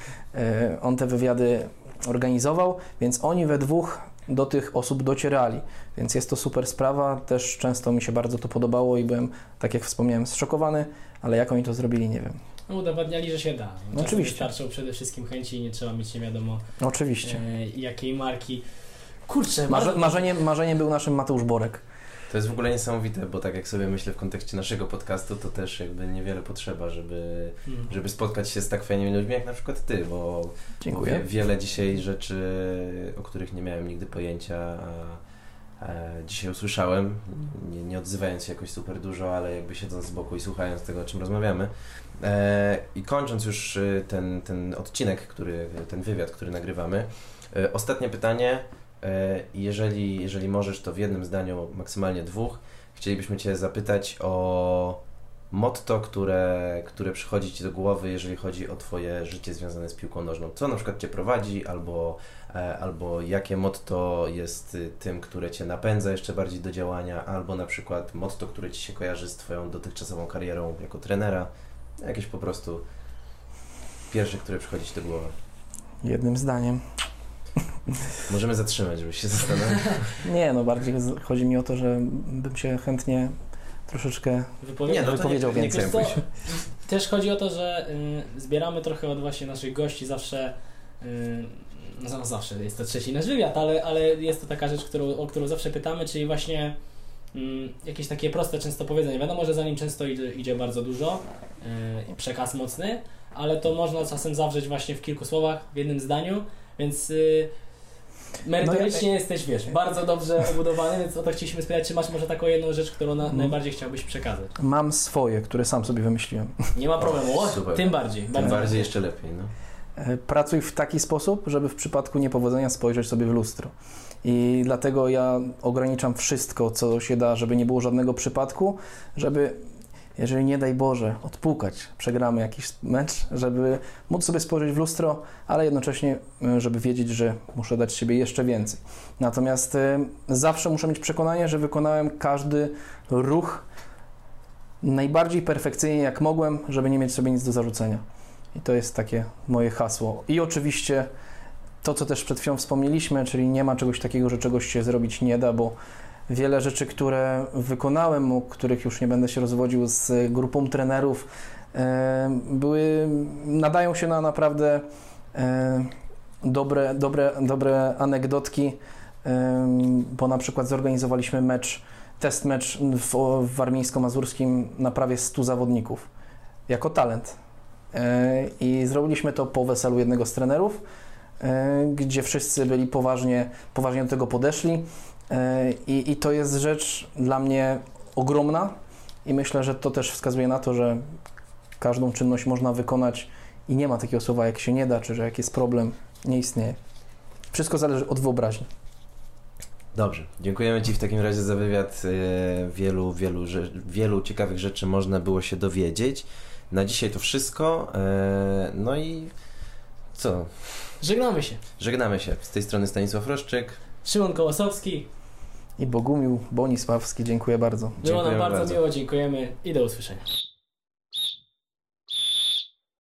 On te wywiady organizował, więc oni we dwóch do tych osób docierali, więc jest to super sprawa. Też często mi się bardzo to podobało i byłem, tak jak wspomniałem, zszokowany, ale jak oni to zrobili, nie wiem. No, udowadniali, że się da. No oczywiście. Wystarczą przede wszystkim chęci i nie trzeba mieć nie wiadomo No, oczywiście. e, jakiej marki. Kurczę, Marze, marzeniem, marzeniem był naszym Mateusz Borek. To jest w ogóle niesamowite, bo tak jak sobie myślę w kontekście naszego podcastu, to też jakby niewiele potrzeba, żeby, Mm. żeby spotkać się z tak fajnymi ludźmi jak na przykład ty, bo Dziękuję. Wie, wiele dzisiaj rzeczy, o których nie miałem nigdy pojęcia, a dzisiaj usłyszałem, nie, nie odzywając się jakoś super dużo, ale jakby siedząc z boku i słuchając tego, o czym rozmawiamy. E, I kończąc już y, ten, ten odcinek, który, ten wywiad, który nagrywamy, e, ostatnie pytanie. E, jeżeli, jeżeli możesz, to w jednym zdaniu, maksymalnie dwóch, chcielibyśmy Cię zapytać o motto, które, które przychodzi Ci do głowy, jeżeli chodzi o Twoje życie związane z piłką nożną. Co na przykład Cię prowadzi, albo, e, albo jakie motto jest y, tym, które Cię napędza jeszcze bardziej do działania, albo na przykład motto, które Ci się kojarzy z Twoją dotychczasową karierą jako trenera. Jakieś po prostu pierwsze, które przychodzi Ci do głowy. Jednym zdaniem. Możemy zatrzymać, żebyś się zastanowił. Nie, no bardziej chodzi mi o to, że bym się chętnie troszeczkę Wypowiedź. Nie, no Wypowiedział nie, nie więcej. Też chodzi o to, że y, zbieramy trochę od właśnie naszych gości zawsze. Y, no za- zawsze jest to trzeci nasz wywiad, ale, ale jest to taka rzecz, którą, o którą zawsze pytamy, czyli właśnie mm, jakieś takie proste często powiedzenie. Wiadomo, że za nim często idzie, idzie bardzo dużo, y, i przekaz mocny, ale to można czasem zawrzeć właśnie w kilku słowach, w jednym zdaniu, więc y, merytorycznie jesteś, wiesz, bardzo dobrze obudowany, więc o to chcieliśmy spytać, czy masz może taką jedną rzecz, którą na, Mhm. najbardziej chciałbyś przekazać. mam swoje, które sam sobie wymyśliłem. Nie ma problemu, o, Super. tym bardziej. Tym bardzo bardziej jeszcze lepiej, no. E, Pracuj w taki sposób, żeby w przypadku niepowodzenia spojrzeć sobie w lustro. I dlatego ja ograniczam wszystko, co się da, żeby nie było żadnego przypadku, żeby, jeżeli nie daj Boże, odpukać, przegramy jakiś mecz, żeby móc sobie spojrzeć w lustro, ale jednocześnie, e, żeby wiedzieć, że muszę dać siebie jeszcze więcej. Natomiast e, zawsze muszę mieć przekonanie, że wykonałem każdy ruch najbardziej perfekcyjnie, jak mogłem, żeby nie mieć sobie nic do zarzucenia. I to jest takie moje hasło. I oczywiście to, co też przed chwilą wspomnieliśmy, czyli nie ma czegoś takiego, że czegoś się zrobić nie da, bo wiele rzeczy, które wykonałem, o których już nie będę się rozwodził z grupą trenerów, e, były, nadają się na naprawdę e, dobre, dobre, dobre anegdotki, e, bo na przykład zorganizowaliśmy mecz, test mecz w, w Warmińsko-Mazurskim na prawie 100 zawodników, jako talent. E, I zrobiliśmy to po weselu jednego z trenerów, e, gdzie wszyscy byli poważnie, poważnie do tego podeszli. E, I, I to jest rzecz dla mnie ogromna i myślę, że to też wskazuje na to, że każdą czynność można wykonać i nie ma takiego słowa jak się nie da, czy że jak jest problem, nie istnieje. Wszystko zależy od wyobraźni. Dobrze, dziękujemy Ci w takim razie za wywiad. Wielu, wielu, wielu ciekawych rzeczy można było się dowiedzieć. Na dzisiaj to wszystko. E, No i Co? Żegnamy się. Żegnamy się. Z tej strony Stanisław Roszczyk. Szymon Kołosowski. I Bogumił Bonisławski, dziękuję bardzo. Było nam bardzo, bardzo. miło, dziękujemy i do usłyszenia.